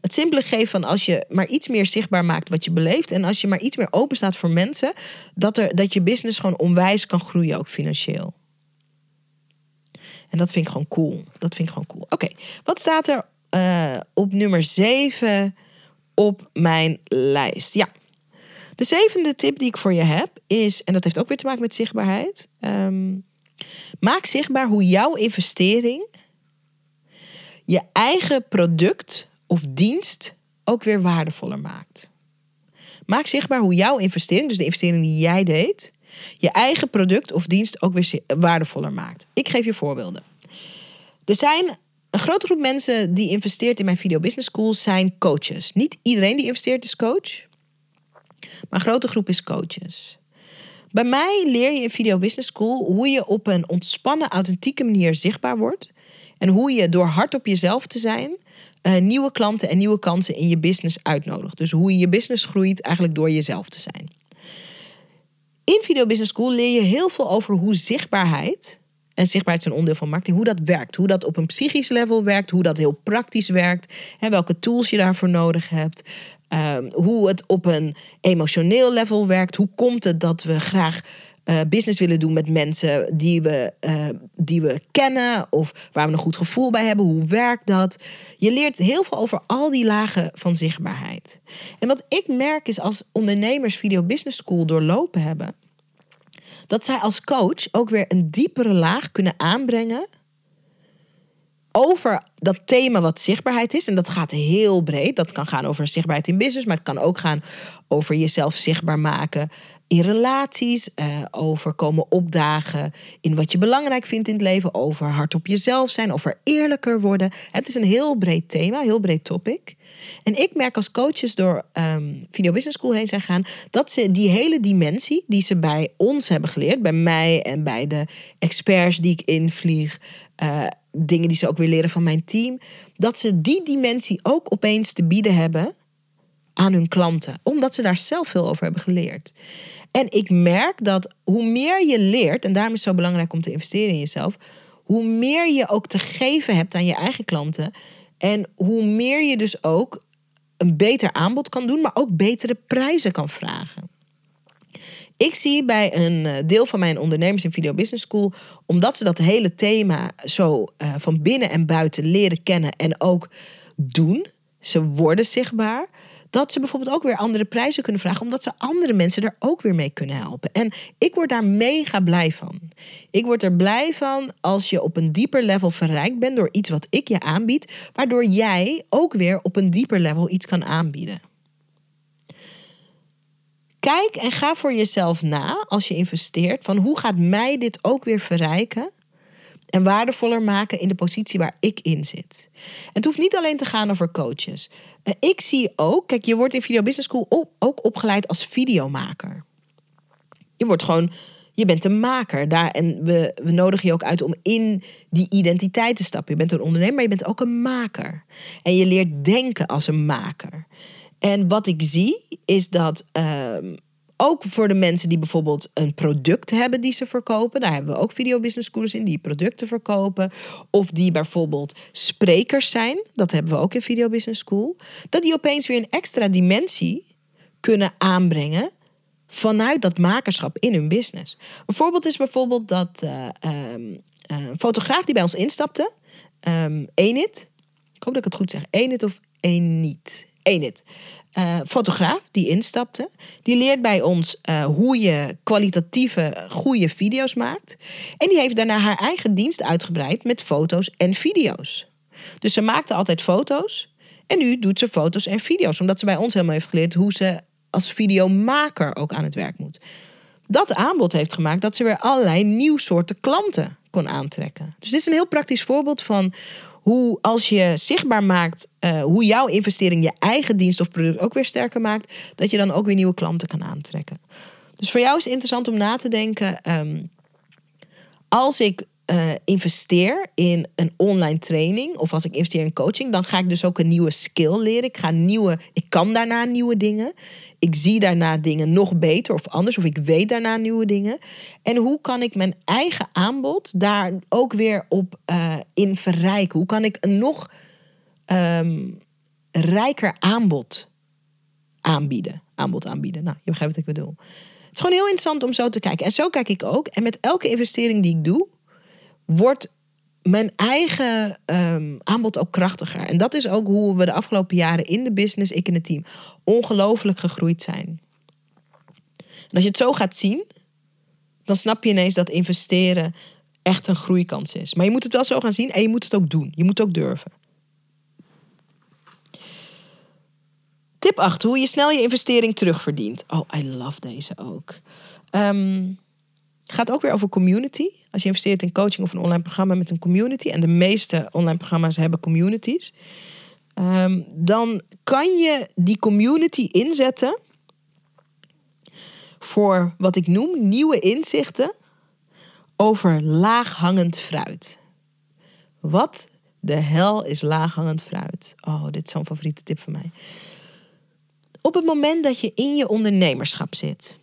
het simpele geven van als je maar iets meer zichtbaar maakt wat je beleeft. En als je maar iets meer open staat voor mensen, dat, er, dat je business gewoon onwijs kan groeien, ook financieel. En dat vind ik gewoon cool. Dat vind ik gewoon cool. Oké, wat staat er uh, op nummer 7 op mijn lijst? Ja. De zevende tip die ik voor je heb is, en dat heeft ook weer te maken met zichtbaarheid. Um, maak zichtbaar hoe jouw investering je eigen product of dienst ook weer waardevoller maakt. Maak zichtbaar hoe jouw investering, dus de investering die jij deed, je eigen product of dienst ook weer waardevoller maakt. Ik geef je voorbeelden. Er zijn een grote groep mensen die investeert in mijn Video Business School zijn coaches. Niet iedereen die investeert is coach, maar een grote groep is coaches. Bij mij leer je in Video Business School hoe je op een ontspannen, authentieke manier zichtbaar wordt. En hoe je door hard op jezelf te zijn, uh, nieuwe klanten en nieuwe kansen in je business uitnodigt. Dus hoe je je business groeit eigenlijk door jezelf te zijn. In Video Business School leer je heel veel over hoe zichtbaarheid, en zichtbaarheid is een onderdeel van marketing, hoe dat werkt. Hoe dat op een psychisch level werkt, hoe dat heel praktisch werkt, en welke tools je daarvoor nodig hebt. Um, hoe het op een emotioneel level werkt. Hoe komt het dat we graag uh, business willen doen met mensen die we, uh, die we kennen of waar we een goed gevoel bij hebben. Hoe werkt dat? Je leert heel veel over al die lagen van zichtbaarheid. En wat ik merk is als ondernemers Video Business School doorlopen hebben, dat zij als coach ook weer een diepere laag kunnen aanbrengen over dat thema wat zichtbaarheid is. En dat gaat heel breed. Dat kan gaan over zichtbaarheid in business, maar het kan ook gaan over jezelf zichtbaar maken in relaties, uh, over komen opdagen in wat je belangrijk vindt in het leven, over hard op jezelf zijn, over eerlijker worden. Het is een heel breed thema, heel breed topic. En ik merk als coaches door um, Video Business School heen zijn gaan, dat ze die hele dimensie die ze bij ons hebben geleerd, bij mij en bij de experts die ik invlieg, uh, dingen die ze ook weer leren van mijn team, dat ze die dimensie ook opeens te bieden hebben aan hun klanten, omdat ze daar zelf veel over hebben geleerd. En ik merk dat hoe meer je leert, en daarom is het zo belangrijk om te investeren in jezelf, hoe meer je ook te geven hebt aan je eigen klanten. En hoe meer je dus ook een beter aanbod kan doen, maar ook betere prijzen kan vragen. Ik zie bij een eh, deel van mijn ondernemers in Video Business School, omdat ze dat hele thema zo uh, van binnen en buiten leren kennen en ook doen, ze worden zichtbaar, dat ze bijvoorbeeld ook weer andere prijzen kunnen vragen, omdat ze andere mensen er ook weer mee kunnen helpen. En ik word daar mega blij van. Ik word er blij van als je op een dieper level verrijkt bent door iets wat ik je aanbied, waardoor jij ook weer op een dieper level iets kan aanbieden. Kijk en ga voor jezelf na als je investeert van hoe gaat mij dit ook weer verrijken en waardevoller maken in de positie waar ik in zit. het hoeft niet alleen te gaan over coaches. Eh, ik zie ook, kijk, je wordt in Video Business School ook opgeleid als videomaker. Je wordt gewoon, je bent een maker. Daar, en we, we nodigen je ook uit om in die identiteit te stappen. Je bent een ondernemer, maar je bent ook een maker. En je leert denken als een maker. En wat ik zie is dat ehm, ook voor de mensen die bijvoorbeeld een product hebben die ze verkopen. Daar hebben we ook video business schools in die producten verkopen. Of die bijvoorbeeld sprekers zijn. Dat hebben we ook in Video Business School. Dat die opeens weer een extra dimensie kunnen aanbrengen vanuit dat makerschap in hun business. Een voorbeeld is bijvoorbeeld dat uh, um, een fotograaf die bij ons instapte, um. Ik hoop dat ik het goed zeg. Enid of Enid. Enid uh, fotograaf die instapte. Die leert bij ons uh, hoe je kwalitatieve, goede video's maakt. En die heeft daarna haar eigen dienst uitgebreid met foto's en video's. Dus ze maakte altijd foto's. En nu doet ze foto's en video's. Omdat ze bij ons helemaal heeft geleerd hoe ze als videomaker ook aan het werk moet. Dat aanbod heeft gemaakt dat ze weer allerlei nieuw soorten klanten kon aantrekken. Dus dit is een heel praktisch voorbeeld van hoe als je zichtbaar maakt uh, hoe jouw investering je eigen dienst of product ook weer sterker maakt, dat je dan ook weer nieuwe klanten kan aantrekken. Dus voor jou is het interessant om na te denken. Um, als ik uh, investeer in een online training of als ik investeer in coaching, dan ga ik dus ook een nieuwe skill leren. Ik ga nieuwe, ik kan daarna nieuwe dingen. Ik zie daarna dingen nog beter of anders, of ik weet daarna nieuwe dingen. En hoe kan ik mijn eigen aanbod daar ook weer op uh, in verrijken? Hoe kan ik een nog um, rijker aanbod aanbieden? Aanbod aanbieden. Nou, je begrijpt wat ik bedoel. Het is gewoon heel interessant om zo te kijken. En zo kijk ik ook. En met elke investering die ik doe, wordt mijn eigen um, aanbod ook krachtiger. En dat is ook hoe we de afgelopen jaren in de business, ik en het team, ongelooflijk gegroeid zijn. Als je het zo gaat zien, dan snap je ineens dat investeren echt een groeikans is. Maar je moet het wel zo gaan zien en je moet het ook doen. Je moet ook durven. Tip 8. Hoe je snel je investering terugverdient. Oh, I love deze ook. Um, gaat ook weer over community. Als je investeert in coaching of een online programma met een community, en de meeste online programma's hebben communities, ehm, dan kan je die community inzetten voor wat ik noem nieuwe inzichten over laaghangend fruit. Wat de hel is laaghangend fruit? Oh, dit is zo'n favoriete tip van mij. Op het moment dat je in je ondernemerschap zit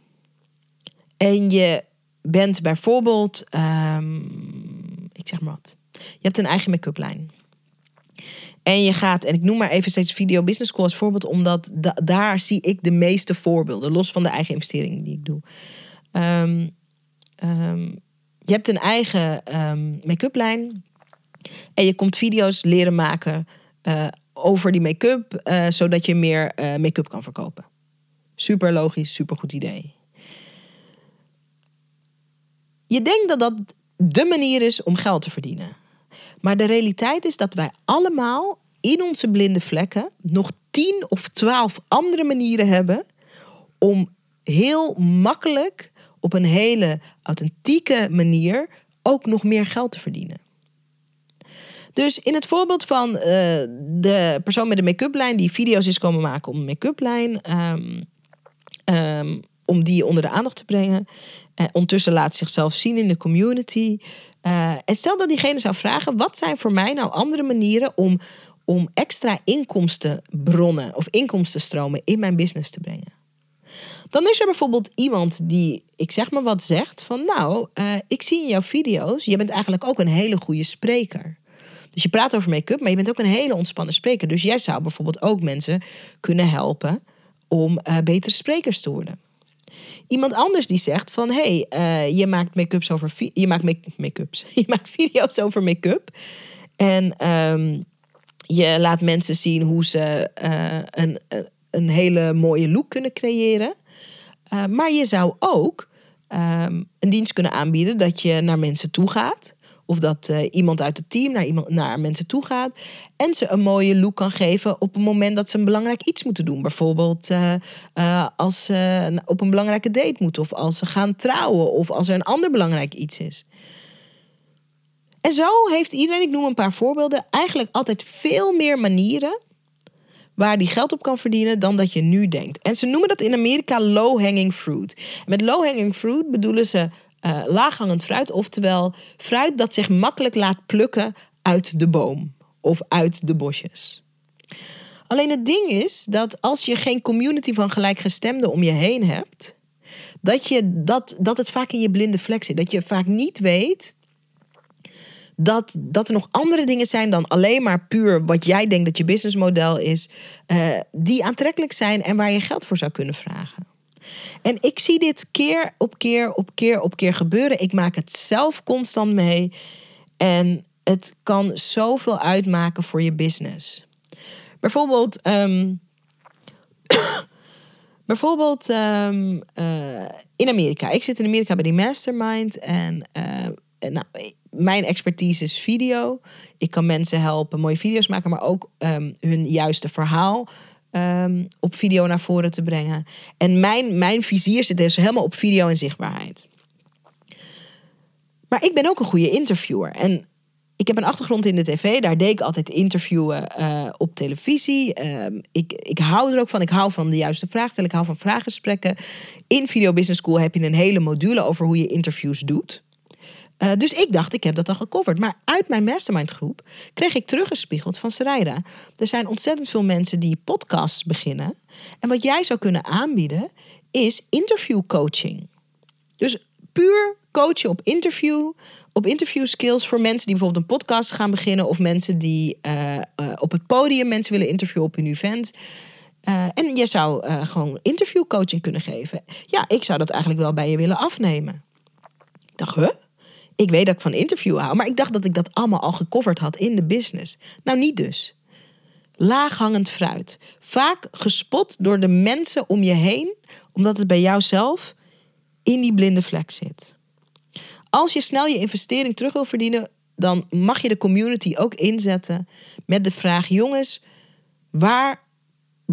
en je bent bijvoorbeeld, um, ik zeg maar wat, je hebt een eigen make-up lijn. En je gaat, en ik noem maar even steeds Video Business School als voorbeeld, omdat daar zie ik de meeste voorbeelden, los van de eigen investeringen die ik doe. Um, um, je hebt een eigen make-up lijn en je komt video's leren maken uh, over die make-up, uh, zodat je meer uh, make-up kan verkopen. Super logisch, super goed idee. Je denkt dat dat de manier is om geld te verdienen. Maar de realiteit is dat wij allemaal in onze blinde vlekken nog tien of twaalf andere manieren hebben om heel makkelijk op een hele authentieke manier ook nog meer geld te verdienen. Dus in het voorbeeld van uh, de persoon met de make-up lijn die video's is komen maken om make-up lijn, um, um, om die onder de aandacht te brengen. Uh, ondertussen laat zichzelf zien in de community. Uh, en stel dat diegene zou vragen: wat zijn voor mij nou andere manieren om, om extra inkomstenbronnen of inkomstenstromen in mijn business te brengen? Dan is er bijvoorbeeld iemand die, ik zeg maar wat, zegt van nou, uh, ik zie in jouw video's, je bent eigenlijk ook een hele goede spreker. Dus je praat over make-up, maar je bent ook een hele ontspannen spreker. Dus jij zou bijvoorbeeld ook mensen kunnen helpen om betere sprekers te worden. Iemand anders die zegt van hé, hey, uh, je maakt make-ups over je maakt make-ups. je maakt video's over make-up. En um, je laat mensen zien hoe ze uh, een, een hele mooie look kunnen creëren. Uh, maar je zou ook um, een dienst kunnen aanbieden dat je naar mensen toe gaat. Of dat uh, iemand uit het team naar, iemand, naar mensen toe gaat. En ze een mooie look kan geven op het moment dat ze een belangrijk iets moeten doen. Bijvoorbeeld uh, uh, als ze op een belangrijke date moeten. Of als ze gaan trouwen. Of als er een ander belangrijk iets is. En zo heeft iedereen, ik noem een paar voorbeelden, eigenlijk altijd veel meer manieren waar die geld op kan verdienen dan dat je nu denkt. En ze noemen dat in Amerika low hanging fruit. Met low hanging fruit bedoelen ze uh, laaghangend fruit, oftewel fruit dat zich makkelijk laat plukken uit de boom of uit de bosjes. Alleen het ding is dat als je geen community van gelijkgestemden om je heen hebt, dat, je dat, dat het vaak in je blinde vlek zit. Dat je vaak niet weet dat, dat er nog andere dingen zijn dan alleen maar puur wat jij denkt dat je businessmodel is, uh, die aantrekkelijk zijn en waar je geld voor zou kunnen vragen. En ik zie dit keer op keer op keer op keer gebeuren. Ik maak het zelf constant mee. En het kan zoveel uitmaken voor je business. Bijvoorbeeld, um, bijvoorbeeld um, uh, in Amerika. Ik zit in Amerika bij die mastermind. En uh, nou, mijn expertise is video. Ik kan mensen helpen mooie video's maken, maar ook um, hun juiste verhaal um, op video naar voren te brengen. En mijn, mijn vizier zit dus helemaal op video en zichtbaarheid. Maar ik ben ook een goede interviewer. En ik heb een achtergrond in de tv. Daar deed ik altijd interviewen uh, op televisie. Uh, ik, ik hou er ook van. Ik hou van de juiste vraag stellen. Ik hou van vraaggesprekken. In Video Business School heb je een hele module over hoe je interviews doet. Uh, dus ik dacht, ik heb dat al gecoverd. Maar uit mijn mastermind groep kreeg ik teruggespiegeld van Sarayda. Er zijn ontzettend veel mensen die podcasts beginnen. En wat jij zou kunnen aanbieden is interview coaching. Dus puur coachen op interview, op interview skills voor mensen die bijvoorbeeld een podcast gaan beginnen of mensen die uh, uh, op het podium mensen willen interviewen op hun event. En je zou gewoon interview coaching kunnen geven. Ja, ik zou dat eigenlijk wel bij je willen afnemen. Ik dacht? Ik weet dat ik van interview hou, maar ik dacht dat ik dat allemaal al gecoverd had in de business. Nou, niet dus. Laaghangend fruit. Vaak gespot door de mensen om je heen, omdat het bij jouzelf in die blinde vlek zit. Als je snel je investering terug wil verdienen, dan mag je de community ook inzetten met de vraag: jongens, waar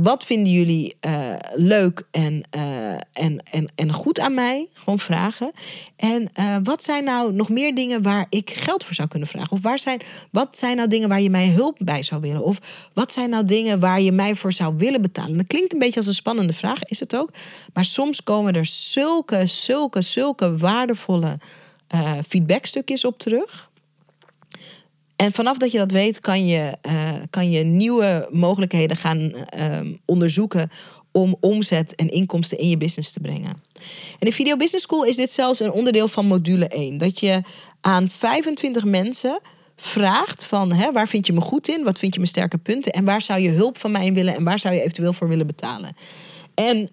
wat vinden jullie uh, leuk en, uh, en, en, en goed aan mij? Gewoon vragen. En uh, wat zijn nou nog meer dingen waar ik geld voor zou kunnen vragen? Of waar zijn, wat zijn nou dingen waar je mij hulp bij zou willen? Of wat zijn nou dingen waar je mij voor zou willen betalen? Dat klinkt een beetje als een spannende vraag, is het ook. Maar soms komen er zulke, zulke, zulke waardevolle feedbackstukjes op terug. En vanaf dat je dat weet, kan je, uh, kan je nieuwe mogelijkheden gaan uh, onderzoeken om omzet en inkomsten in je business te brengen. En in Video Business School is dit zelfs een onderdeel van module 1. Dat je aan 25 mensen vraagt van hè, waar vind je me goed in, wat vind je mijn sterke punten en waar zou je hulp van mij in willen en waar zou je eventueel voor willen betalen. En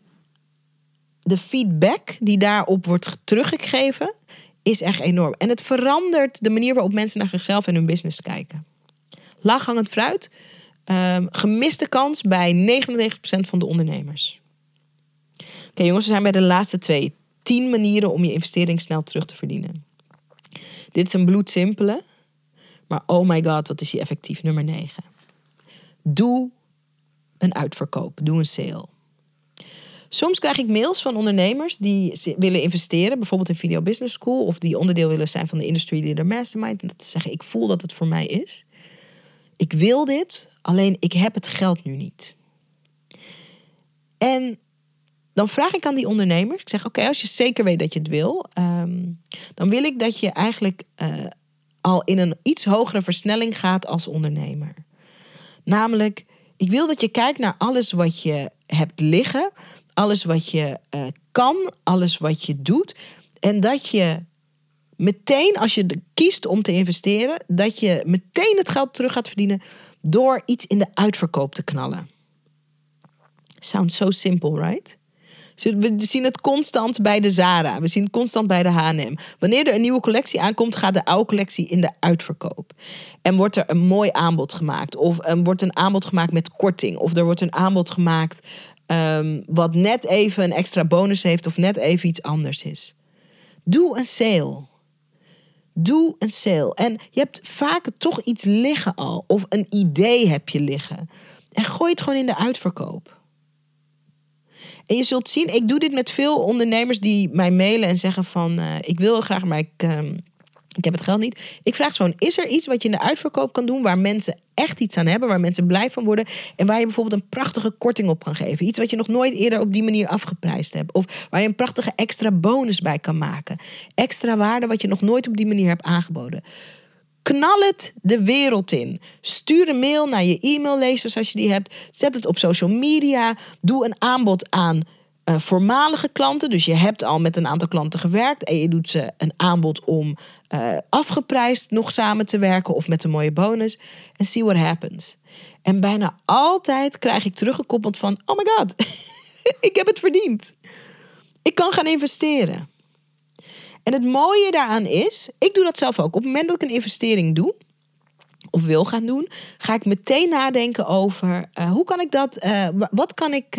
de feedback die daarop wordt teruggegeven, is echt enorm. En het verandert de manier waarop mensen naar zichzelf en hun business kijken. Laaghangend fruit, um, gemiste kans bij 99% van de ondernemers. Oké jongens, we zijn bij de laatste twee. 10 manieren om je investering snel terug te verdienen. Dit is een bloedsimpele, maar oh my god, wat is die effectief? Nummer 9. Doe een uitverkoop, doe een sale. Soms krijg ik mails van ondernemers die willen investeren, bijvoorbeeld in Video Business School, of die onderdeel willen zijn van de Industry Leader Mastermind. En dat ze zeggen: Ik voel dat het voor mij is. Ik wil dit, alleen ik heb het geld nu niet. En dan vraag ik aan die ondernemers: Ik zeg: Oké, als je zeker weet dat je het wil, um, dan wil ik dat je eigenlijk uh, al in een iets hogere versnelling gaat als ondernemer. Namelijk, ik wil dat je kijkt naar alles wat je hebt liggen, alles wat je uh, kan, alles wat je doet. En dat je meteen, als je kiest om te investeren, dat je meteen het geld terug gaat verdienen door iets in de uitverkoop te knallen. Sounds so simple, right? We zien het constant bij de Zara. We zien het constant bij de H&M. Wanneer er een nieuwe collectie aankomt, gaat de oude collectie in de uitverkoop. En wordt er een mooi aanbod gemaakt. Of wordt een aanbod gemaakt met korting. Of er wordt een aanbod gemaakt um, wat net even een extra bonus heeft of net even iets anders is. Doe een sale. Doe een sale. En je hebt vaak toch iets liggen al. Of een idee heb je liggen. En gooi het gewoon in de uitverkoop. En je zult zien, ik doe dit met veel ondernemers die mij mailen en zeggen van... Uh, ik wil graag, maar ik... Um, ik heb het geld niet. Ik vraag gewoon: is er iets wat je in de uitverkoop kan doen waar mensen echt iets aan hebben, waar mensen blij van worden en waar je bijvoorbeeld een prachtige korting op kan geven? Iets wat je nog nooit eerder op die manier afgeprijsd hebt, of waar je een prachtige extra bonus bij kan maken. Extra waarde wat je nog nooit op die manier hebt aangeboden. Knal het de wereld in. Stuur een mail naar je e-maillezers als je die hebt. Zet het op social media. Doe een aanbod aan uh, voormalige klanten. Dus je hebt al met een aantal klanten gewerkt en je doet ze een aanbod om uh, afgeprijsd nog samen te werken of met een mooie bonus. En see what happens. En bijna altijd krijg ik teruggekoppeld van: oh my god, ik heb het verdiend. Ik kan gaan investeren. En het mooie daaraan is, ik doe dat zelf ook. Op het moment dat ik een investering doe, of wil gaan doen, ga ik meteen nadenken over uh, hoe kan ik dat, wat kan ik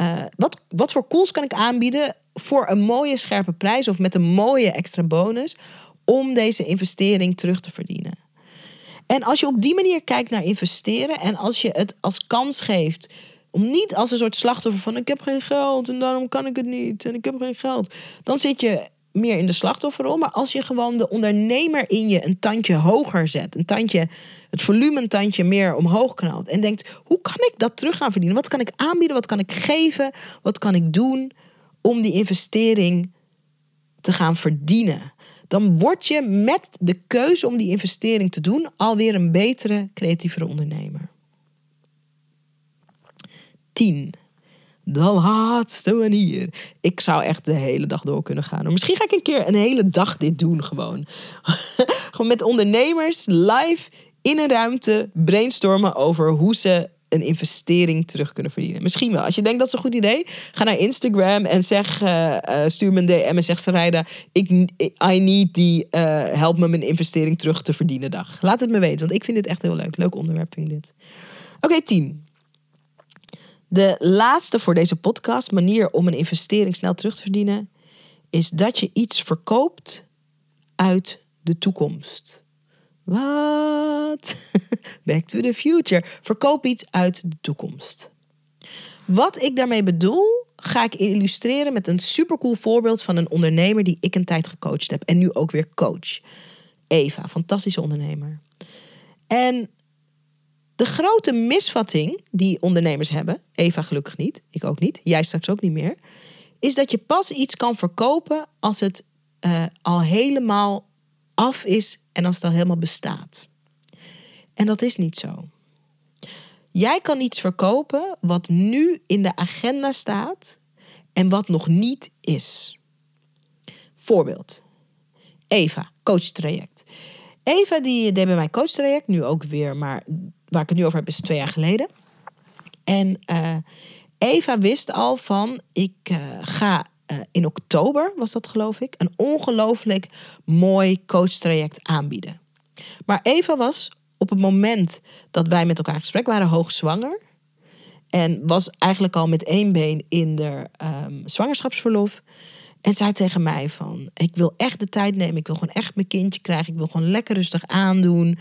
uh, wat, wat voor cools kan ik aanbieden voor een mooie scherpe prijs of met een mooie extra bonus om deze investering terug te verdienen? En als je op die manier kijkt naar investeren en als je het als kans geeft om niet als een soort slachtoffer van ik heb geen geld en daarom kan ik het niet en ik heb geen geld, dan zit je meer in de slachtofferrol. Maar als je gewoon de ondernemer in je een tandje hoger zet. Een tandje, het volume een tandje meer omhoog knalt. En denkt, hoe kan ik dat terug gaan verdienen? Wat kan ik aanbieden? Wat kan ik geven? Wat kan ik doen om die investering te gaan verdienen? Dan word je met de keuze om die investering te doen alweer een betere, creatievere ondernemer. 10 de laatste manier. Ik zou echt de hele dag door kunnen gaan. misschien ga ik een keer een hele dag dit doen gewoon. gewoon met ondernemers live in een ruimte brainstormen over hoe ze een investering terug kunnen verdienen. Misschien wel. Als je denkt dat is een goed idee, ga naar Instagram en zeg, uh, stuur me een DM en zeg Sarayda, ik, I need die, help me mijn investering terug te verdienen dag. Laat het me weten, want ik vind dit echt heel leuk. Leuk onderwerp vind ik dit. Oké, okay, 10. De laatste voor deze podcast, manier om een investering snel terug te verdienen, is dat je iets verkoopt uit de toekomst. Wat? Back to the future. Verkoop iets uit de toekomst. Wat ik daarmee bedoel, ga ik illustreren met een supercool voorbeeld van een ondernemer die ik een tijd gecoacht heb en nu ook weer coach. Eva, fantastische ondernemer. En de grote misvatting die ondernemers hebben, Eva gelukkig niet, ik ook niet, jij straks ook niet meer, is dat je pas iets kan verkopen als het uh, al helemaal af is en als het al helemaal bestaat. En dat is niet zo. Jij kan iets verkopen wat nu in de agenda staat en wat nog niet is. Voorbeeld. Eva, coachtraject. Eva die deed bij mijn coachtraject, nu ook weer, maar waar ik het nu over heb, is twee jaar geleden. En uh, Eva wist al van, ik uh, ga uh, in oktober, was dat geloof ik, een ongelooflijk mooi coachtraject aanbieden. Maar Eva was op het moment dat wij met elkaar in gesprek waren hoogzwanger. En was eigenlijk al met één been in de um, zwangerschapsverlof. En zei tegen mij van, ik wil echt de tijd nemen. Ik wil gewoon echt mijn kindje krijgen. Ik wil gewoon lekker rustig aandoen.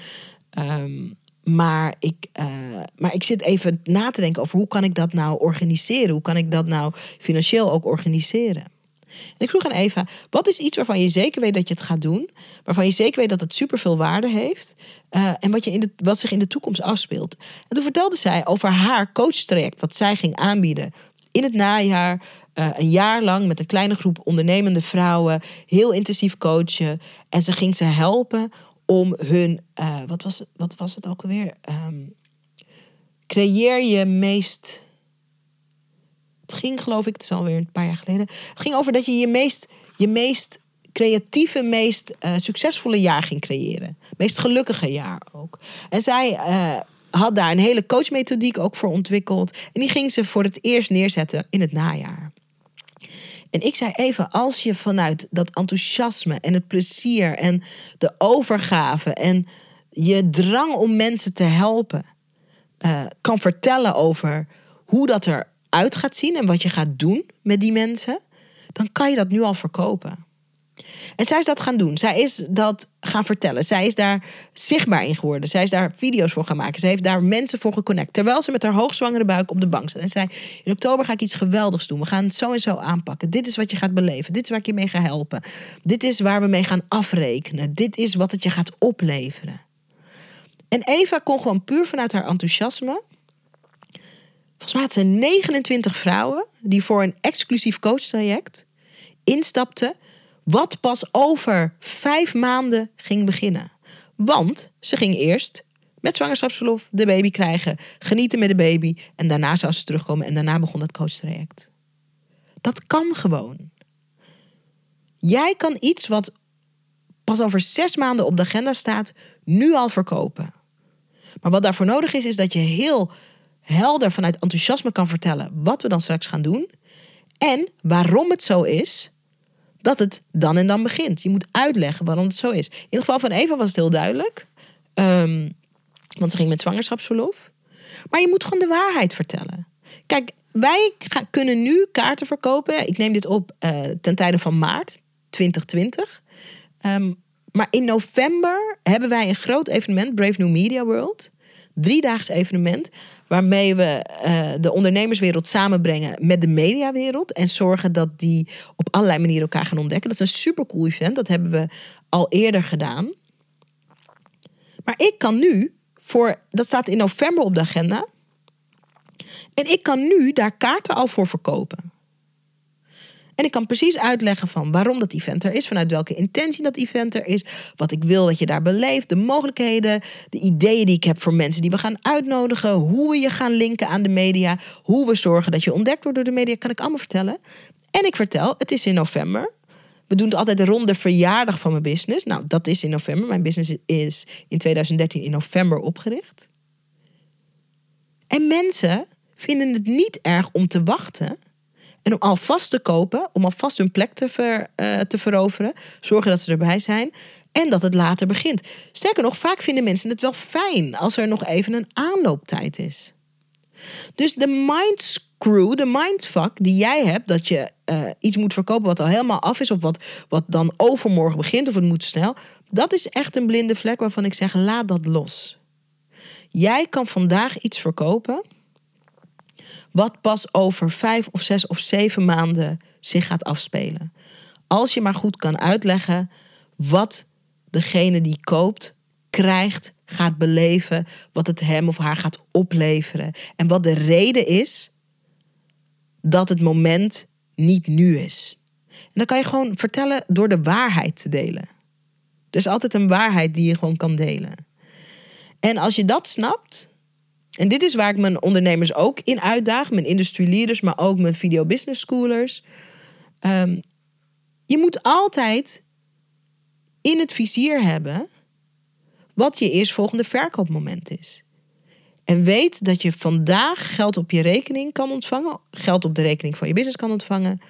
Um, maar ik, uh, maar ik zit even na te denken over hoe kan ik dat nou organiseren? Hoe kan ik dat nou financieel ook organiseren? En ik vroeg aan Eva, wat is iets waarvan je zeker weet dat je het gaat doen? Waarvan je zeker weet dat het superveel waarde heeft? Uh, en wat, je in de, wat zich in de toekomst afspeelt? En toen vertelde zij over haar coachtraject, wat zij ging aanbieden in het najaar. Uh, een jaar lang met een kleine groep ondernemende vrouwen. Heel intensief coachen. En ze ging ze helpen om hun, uh, wat, was, wat was het ook alweer? Um, creëer je meest. Het ging, geloof ik, het is alweer een paar jaar geleden. Het ging over dat je je meest, je meest creatieve, meest uh, succesvolle jaar ging creëren. Meest gelukkige jaar ook. En zij uh, had daar een hele coachmethodiek ook voor ontwikkeld. En die ging ze voor het eerst neerzetten in het najaar. En ik zei even, als je vanuit dat enthousiasme en het plezier en de overgave en je drang om mensen te helpen, uh, kan vertellen over hoe dat eruit gaat zien en wat je gaat doen met die mensen, dan kan je dat nu al verkopen. En zij is dat gaan doen. Zij is dat gaan vertellen. Zij is daar zichtbaar in geworden. Zij is daar video's voor gaan maken. Zij heeft daar mensen voor geconnect. Terwijl ze met haar hoogzwangere buik op de bank zat. En zei: In oktober ga ik iets geweldigs doen. We gaan het zo en zo aanpakken. Dit is wat je gaat beleven. Dit is waar ik je mee ga helpen. Dit is waar we mee gaan afrekenen. Dit is wat het je gaat opleveren. En Eva kon gewoon puur vanuit haar enthousiasme. Volgens mij had ze 29 vrouwen die voor een exclusief coachtraject instapten wat pas over vijf maanden ging beginnen. Want ze ging eerst met zwangerschapsverlof de baby krijgen, genieten met de baby en daarna zou ze terugkomen en daarna begon het coachtraject. Dat kan gewoon. Jij kan iets wat pas over zes maanden op de agenda staat, nu al verkopen. Maar wat daarvoor nodig is, is dat je heel helder vanuit enthousiasme kan vertellen wat we dan straks gaan doen en waarom het zo is dat het dan en dan begint. Je moet uitleggen waarom het zo is. In het geval van Eva was het heel duidelijk. Um, want ze ging met zwangerschapsverlof. Maar je moet gewoon de waarheid vertellen. Kijk, wij kunnen nu kaarten verkopen. Ik neem dit op uh, ten tijde van maart 2020. Um, maar in november hebben wij een groot evenement, Brave New Media World. Driedaags evenement. Waarmee we eh, de ondernemerswereld samenbrengen met de mediawereld. En zorgen dat die op allerlei manieren elkaar gaan ontdekken. Dat is een super cool event. Dat hebben we al eerder gedaan. Maar ik kan nu voor, dat staat in november op de agenda. En ik kan nu daar kaarten al voor verkopen. En ik kan precies uitleggen van waarom dat event er is, vanuit welke intentie dat event er is, wat ik wil dat je daar beleeft, de mogelijkheden, de ideeën die ik heb voor mensen die we gaan uitnodigen, hoe we je gaan linken aan de media, hoe we zorgen dat je ontdekt wordt door de media, kan ik allemaal vertellen. En ik vertel, het is in november. We doen het altijd rond de verjaardag van mijn business. Nou, dat is in november. Mijn business is in 2013 in november opgericht. En mensen vinden het niet erg om te wachten en om alvast te kopen, om alvast hun plek te, uh, te veroveren, zorgen dat ze erbij zijn en dat het later begint. Sterker nog, vaak vinden mensen het wel fijn als er nog even een aanlooptijd is. Dus de mind screw, de mindfuck die jij hebt, dat je uh, iets moet verkopen wat al helemaal af is, of wat, wat dan overmorgen begint, of het moet snel, dat is echt een blinde vlek waarvan ik zeg: laat dat los. Jij kan vandaag iets verkopen wat pas over vijf of zes of zeven maanden zich gaat afspelen. Als je maar goed kan uitleggen wat degene die koopt, krijgt, gaat beleven, wat het hem of haar gaat opleveren. En wat de reden is dat het moment niet nu is. En dan kan je gewoon vertellen door de waarheid te delen. Er is altijd een waarheid die je gewoon kan delen. En als je dat snapt, en dit is waar ik mijn ondernemers ook in uitdaag, mijn industry leaders, maar ook mijn video business schoolers. Um, je moet altijd in het vizier hebben wat je eerstvolgende verkoopmoment is. En weet dat je vandaag geld op je rekening kan ontvangen, geld op de rekening van je business kan ontvangen,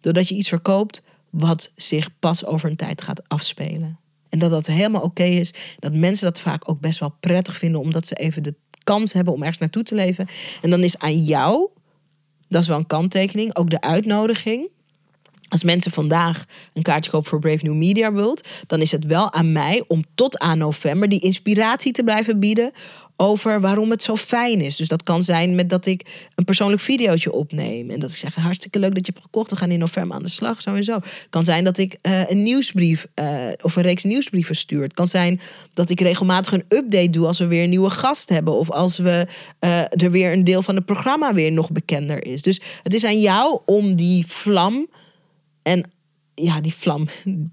doordat je iets verkoopt wat zich pas over een tijd gaat afspelen. En dat dat helemaal oké is. Dat mensen dat vaak ook best wel prettig vinden, omdat ze even de kans hebben om ergens naartoe te leven. En dan is aan jou, dat is wel een kanttekening, ook de uitnodiging. Als mensen vandaag een kaartje kopen voor Brave New Media World, dan is het wel aan mij om tot aan november die inspiratie te blijven bieden over waarom het zo fijn is. Dus dat kan zijn met dat ik een persoonlijk videootje opneem. En dat ik zeg, hartstikke leuk dat je hebt gekocht. We gaan in november aan de slag, zo en zo. Kan zijn dat ik uh, een nieuwsbrief uh, of een reeks nieuwsbrieven stuur. Het kan zijn dat ik regelmatig een update doe als we weer een nieuwe gast hebben. Of als we uh, er weer een deel van het programma weer nog bekender is. Dus het is aan jou om die vlam en ja, die vlam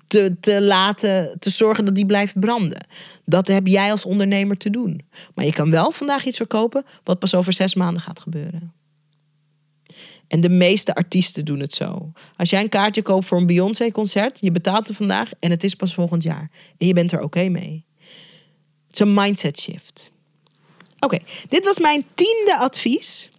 te, te laten, te zorgen dat die blijft branden. Dat heb jij als ondernemer te doen. Maar je kan wel vandaag iets verkopen wat pas over zes maanden gaat gebeuren. En de meeste artiesten doen het zo. Als jij een kaartje koopt voor een Beyoncé-concert, je betaalt het vandaag en het is pas volgend jaar. En je bent er oké mee. Het is een mindset shift. Oké, dit was mijn tiende advies.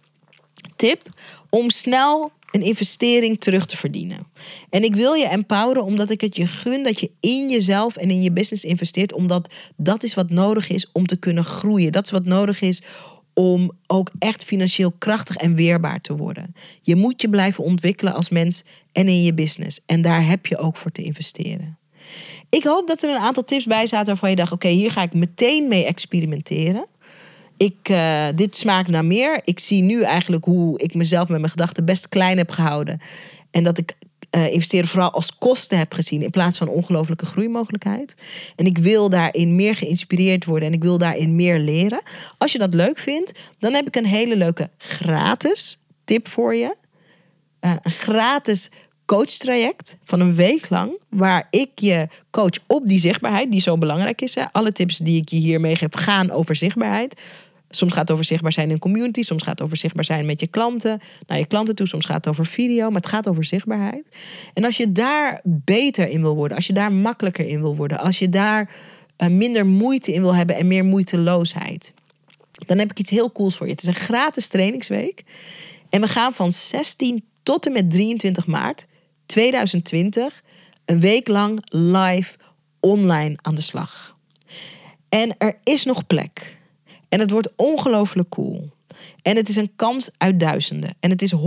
Tip om snel een investering terug te verdienen. En ik wil je empoweren omdat ik het je gun dat je in jezelf en in je business investeert, omdat dat is wat nodig is om te kunnen groeien. Dat is wat nodig is om ook echt financieel krachtig en weerbaar te worden. Je moet je blijven ontwikkelen als mens en in je business. En daar heb je ook voor te investeren. Ik hoop dat er een aantal tips bij zaten waarvan je dacht: oké, hier ga ik meteen mee experimenteren ik, uh, dit smaakt naar meer. Ik zie nu eigenlijk hoe ik mezelf met mijn gedachten best klein heb gehouden. En dat ik uh, investeren vooral als kosten heb gezien in plaats van ongelofelijke groeimogelijkheid. En ik wil daarin meer geïnspireerd worden en ik wil daarin meer leren. Als je dat leuk vindt, dan heb ik een hele leuke gratis tip voor je. Uh, een gratis coachtraject van een week lang, waar ik je coach op die zichtbaarheid, die zo belangrijk is. Hè. Alle tips die ik je hier meegeef gaan over zichtbaarheid. Soms gaat het over zichtbaar zijn in community. Soms gaat het over zichtbaar zijn met je klanten. Naar je klanten toe. Soms gaat het over video. Maar het gaat over zichtbaarheid. En als je daar beter in wil worden. Als je daar makkelijker in wil worden. Als je daar uh, minder moeite in wil hebben en meer moeiteloosheid. Dan heb ik iets heel cools voor je. Het is een gratis trainingsweek. En we gaan van 16 tot en met 23 maart 2020 een week lang live online aan de slag. En er is nog plek. En het wordt ongelooflijk cool. En het is een kans uit duizenden. En het is 100%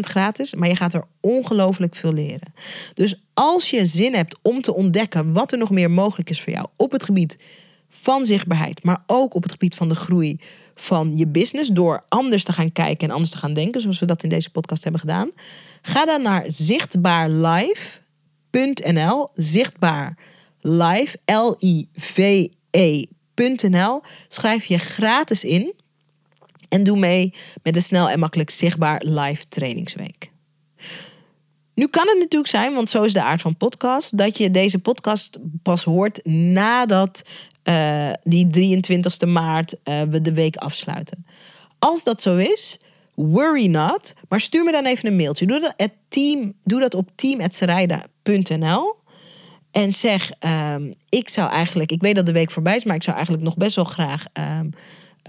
gratis, maar je gaat er ongelooflijk veel leren. Dus als je zin hebt om te ontdekken wat er nog meer mogelijk is voor jou op het gebied van zichtbaarheid, maar ook op het gebied van de groei van je business door anders te gaan kijken en anders te gaan denken, zoals we dat in deze podcast hebben gedaan. Ga dan naar zichtbaarlive.nl, zichtbaar live, Schrijf je gratis in en doe mee met de snel en makkelijk zichtbaar live trainingsweek. Nu kan het natuurlijk zijn, want zo is de aard van podcast, dat je deze podcast pas hoort nadat uh, die 23 maart uh, we de week afsluiten. Als dat zo is, worry not, maar stuur me dan even een mailtje. Doe dat, team, doe dat op team.sarayda.nl en zeg, um, ik zou eigenlijk, ik weet dat de week voorbij is, maar ik zou eigenlijk nog best wel graag um,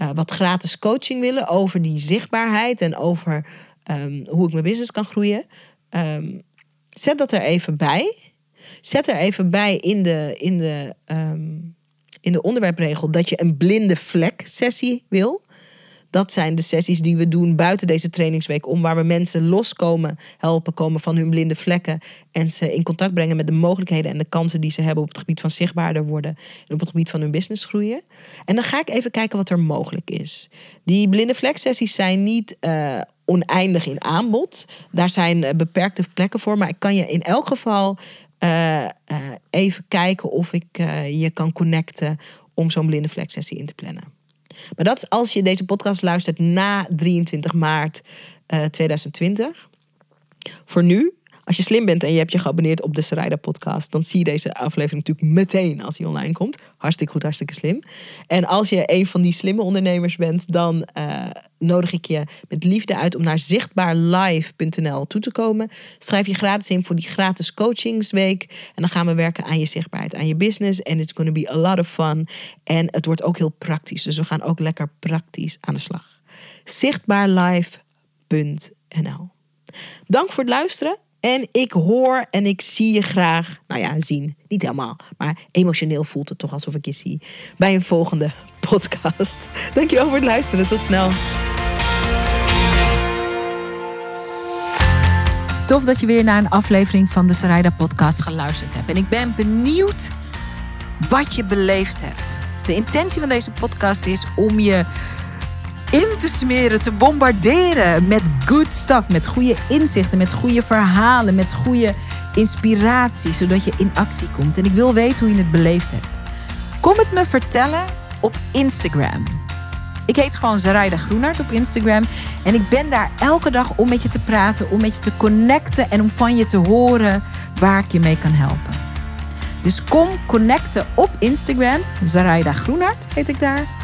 uh, wat gratis coaching willen over die zichtbaarheid en over um, hoe ik mijn business kan groeien. Zet dat er even bij. Zet er even bij in de, in de, in de onderwerpregel dat je een blinde vlek sessie wil. Dat zijn de sessies die we doen buiten deze trainingsweek. Om waar we mensen loskomen, helpen komen van hun blinde vlekken. En ze in contact brengen met de mogelijkheden en de kansen die ze hebben op het gebied van zichtbaarder worden. En op het gebied van hun business groeien. En dan ga ik even kijken wat er mogelijk is. Die blinde vlek sessies zijn niet uh, oneindig in aanbod. Daar zijn eh, beperkte plekken voor. Maar ik kan je in elk geval uh, even kijken of ik je kan connecten om zo'n blinde vlek sessie in te plannen. Maar dat is als je deze podcast luistert na 23 maart 2020. Voor nu als je slim bent en je hebt je geabonneerd op de Sarayda podcast, dan zie je deze aflevering natuurlijk meteen als hij online komt. Hartstikke goed, hartstikke slim. En als je een van die slimme ondernemers bent, dan uh, nodig ik je met liefde uit om naar zichtbaarlive.nl toe te komen. Schrijf je gratis in voor die gratis coachingsweek. En dan gaan we werken aan je zichtbaarheid, aan je business. En it's going to be a lot of fun. En het wordt ook heel praktisch. Dus we gaan ook lekker praktisch aan de slag. Zichtbaarlive.nl Dank voor het luisteren. En ik hoor en ik zie je graag, nou ja, zien, niet helemaal, maar emotioneel voelt het toch alsof ik je zie bij een volgende podcast. Dankjewel voor het luisteren. Tot snel. Tof dat je weer naar een aflevering van de Sarayda podcast geluisterd hebt. En ik ben benieuwd wat je beleefd hebt. De intentie van deze podcast is om je in te smeren, te bombarderen met good stuff, met goede inzichten, met goede verhalen, met goede inspiratie, zodat je in actie komt. En ik wil weten hoe je het beleefd hebt. Kom het me vertellen op Instagram. Ik heet gewoon Zaraida Groenart op Instagram. En ik ben daar elke dag om met je te praten, om met je te connecten en om van je te horen waar ik je mee kan helpen. Dus kom connecten op Instagram. Zaraida Groenart heet ik daar.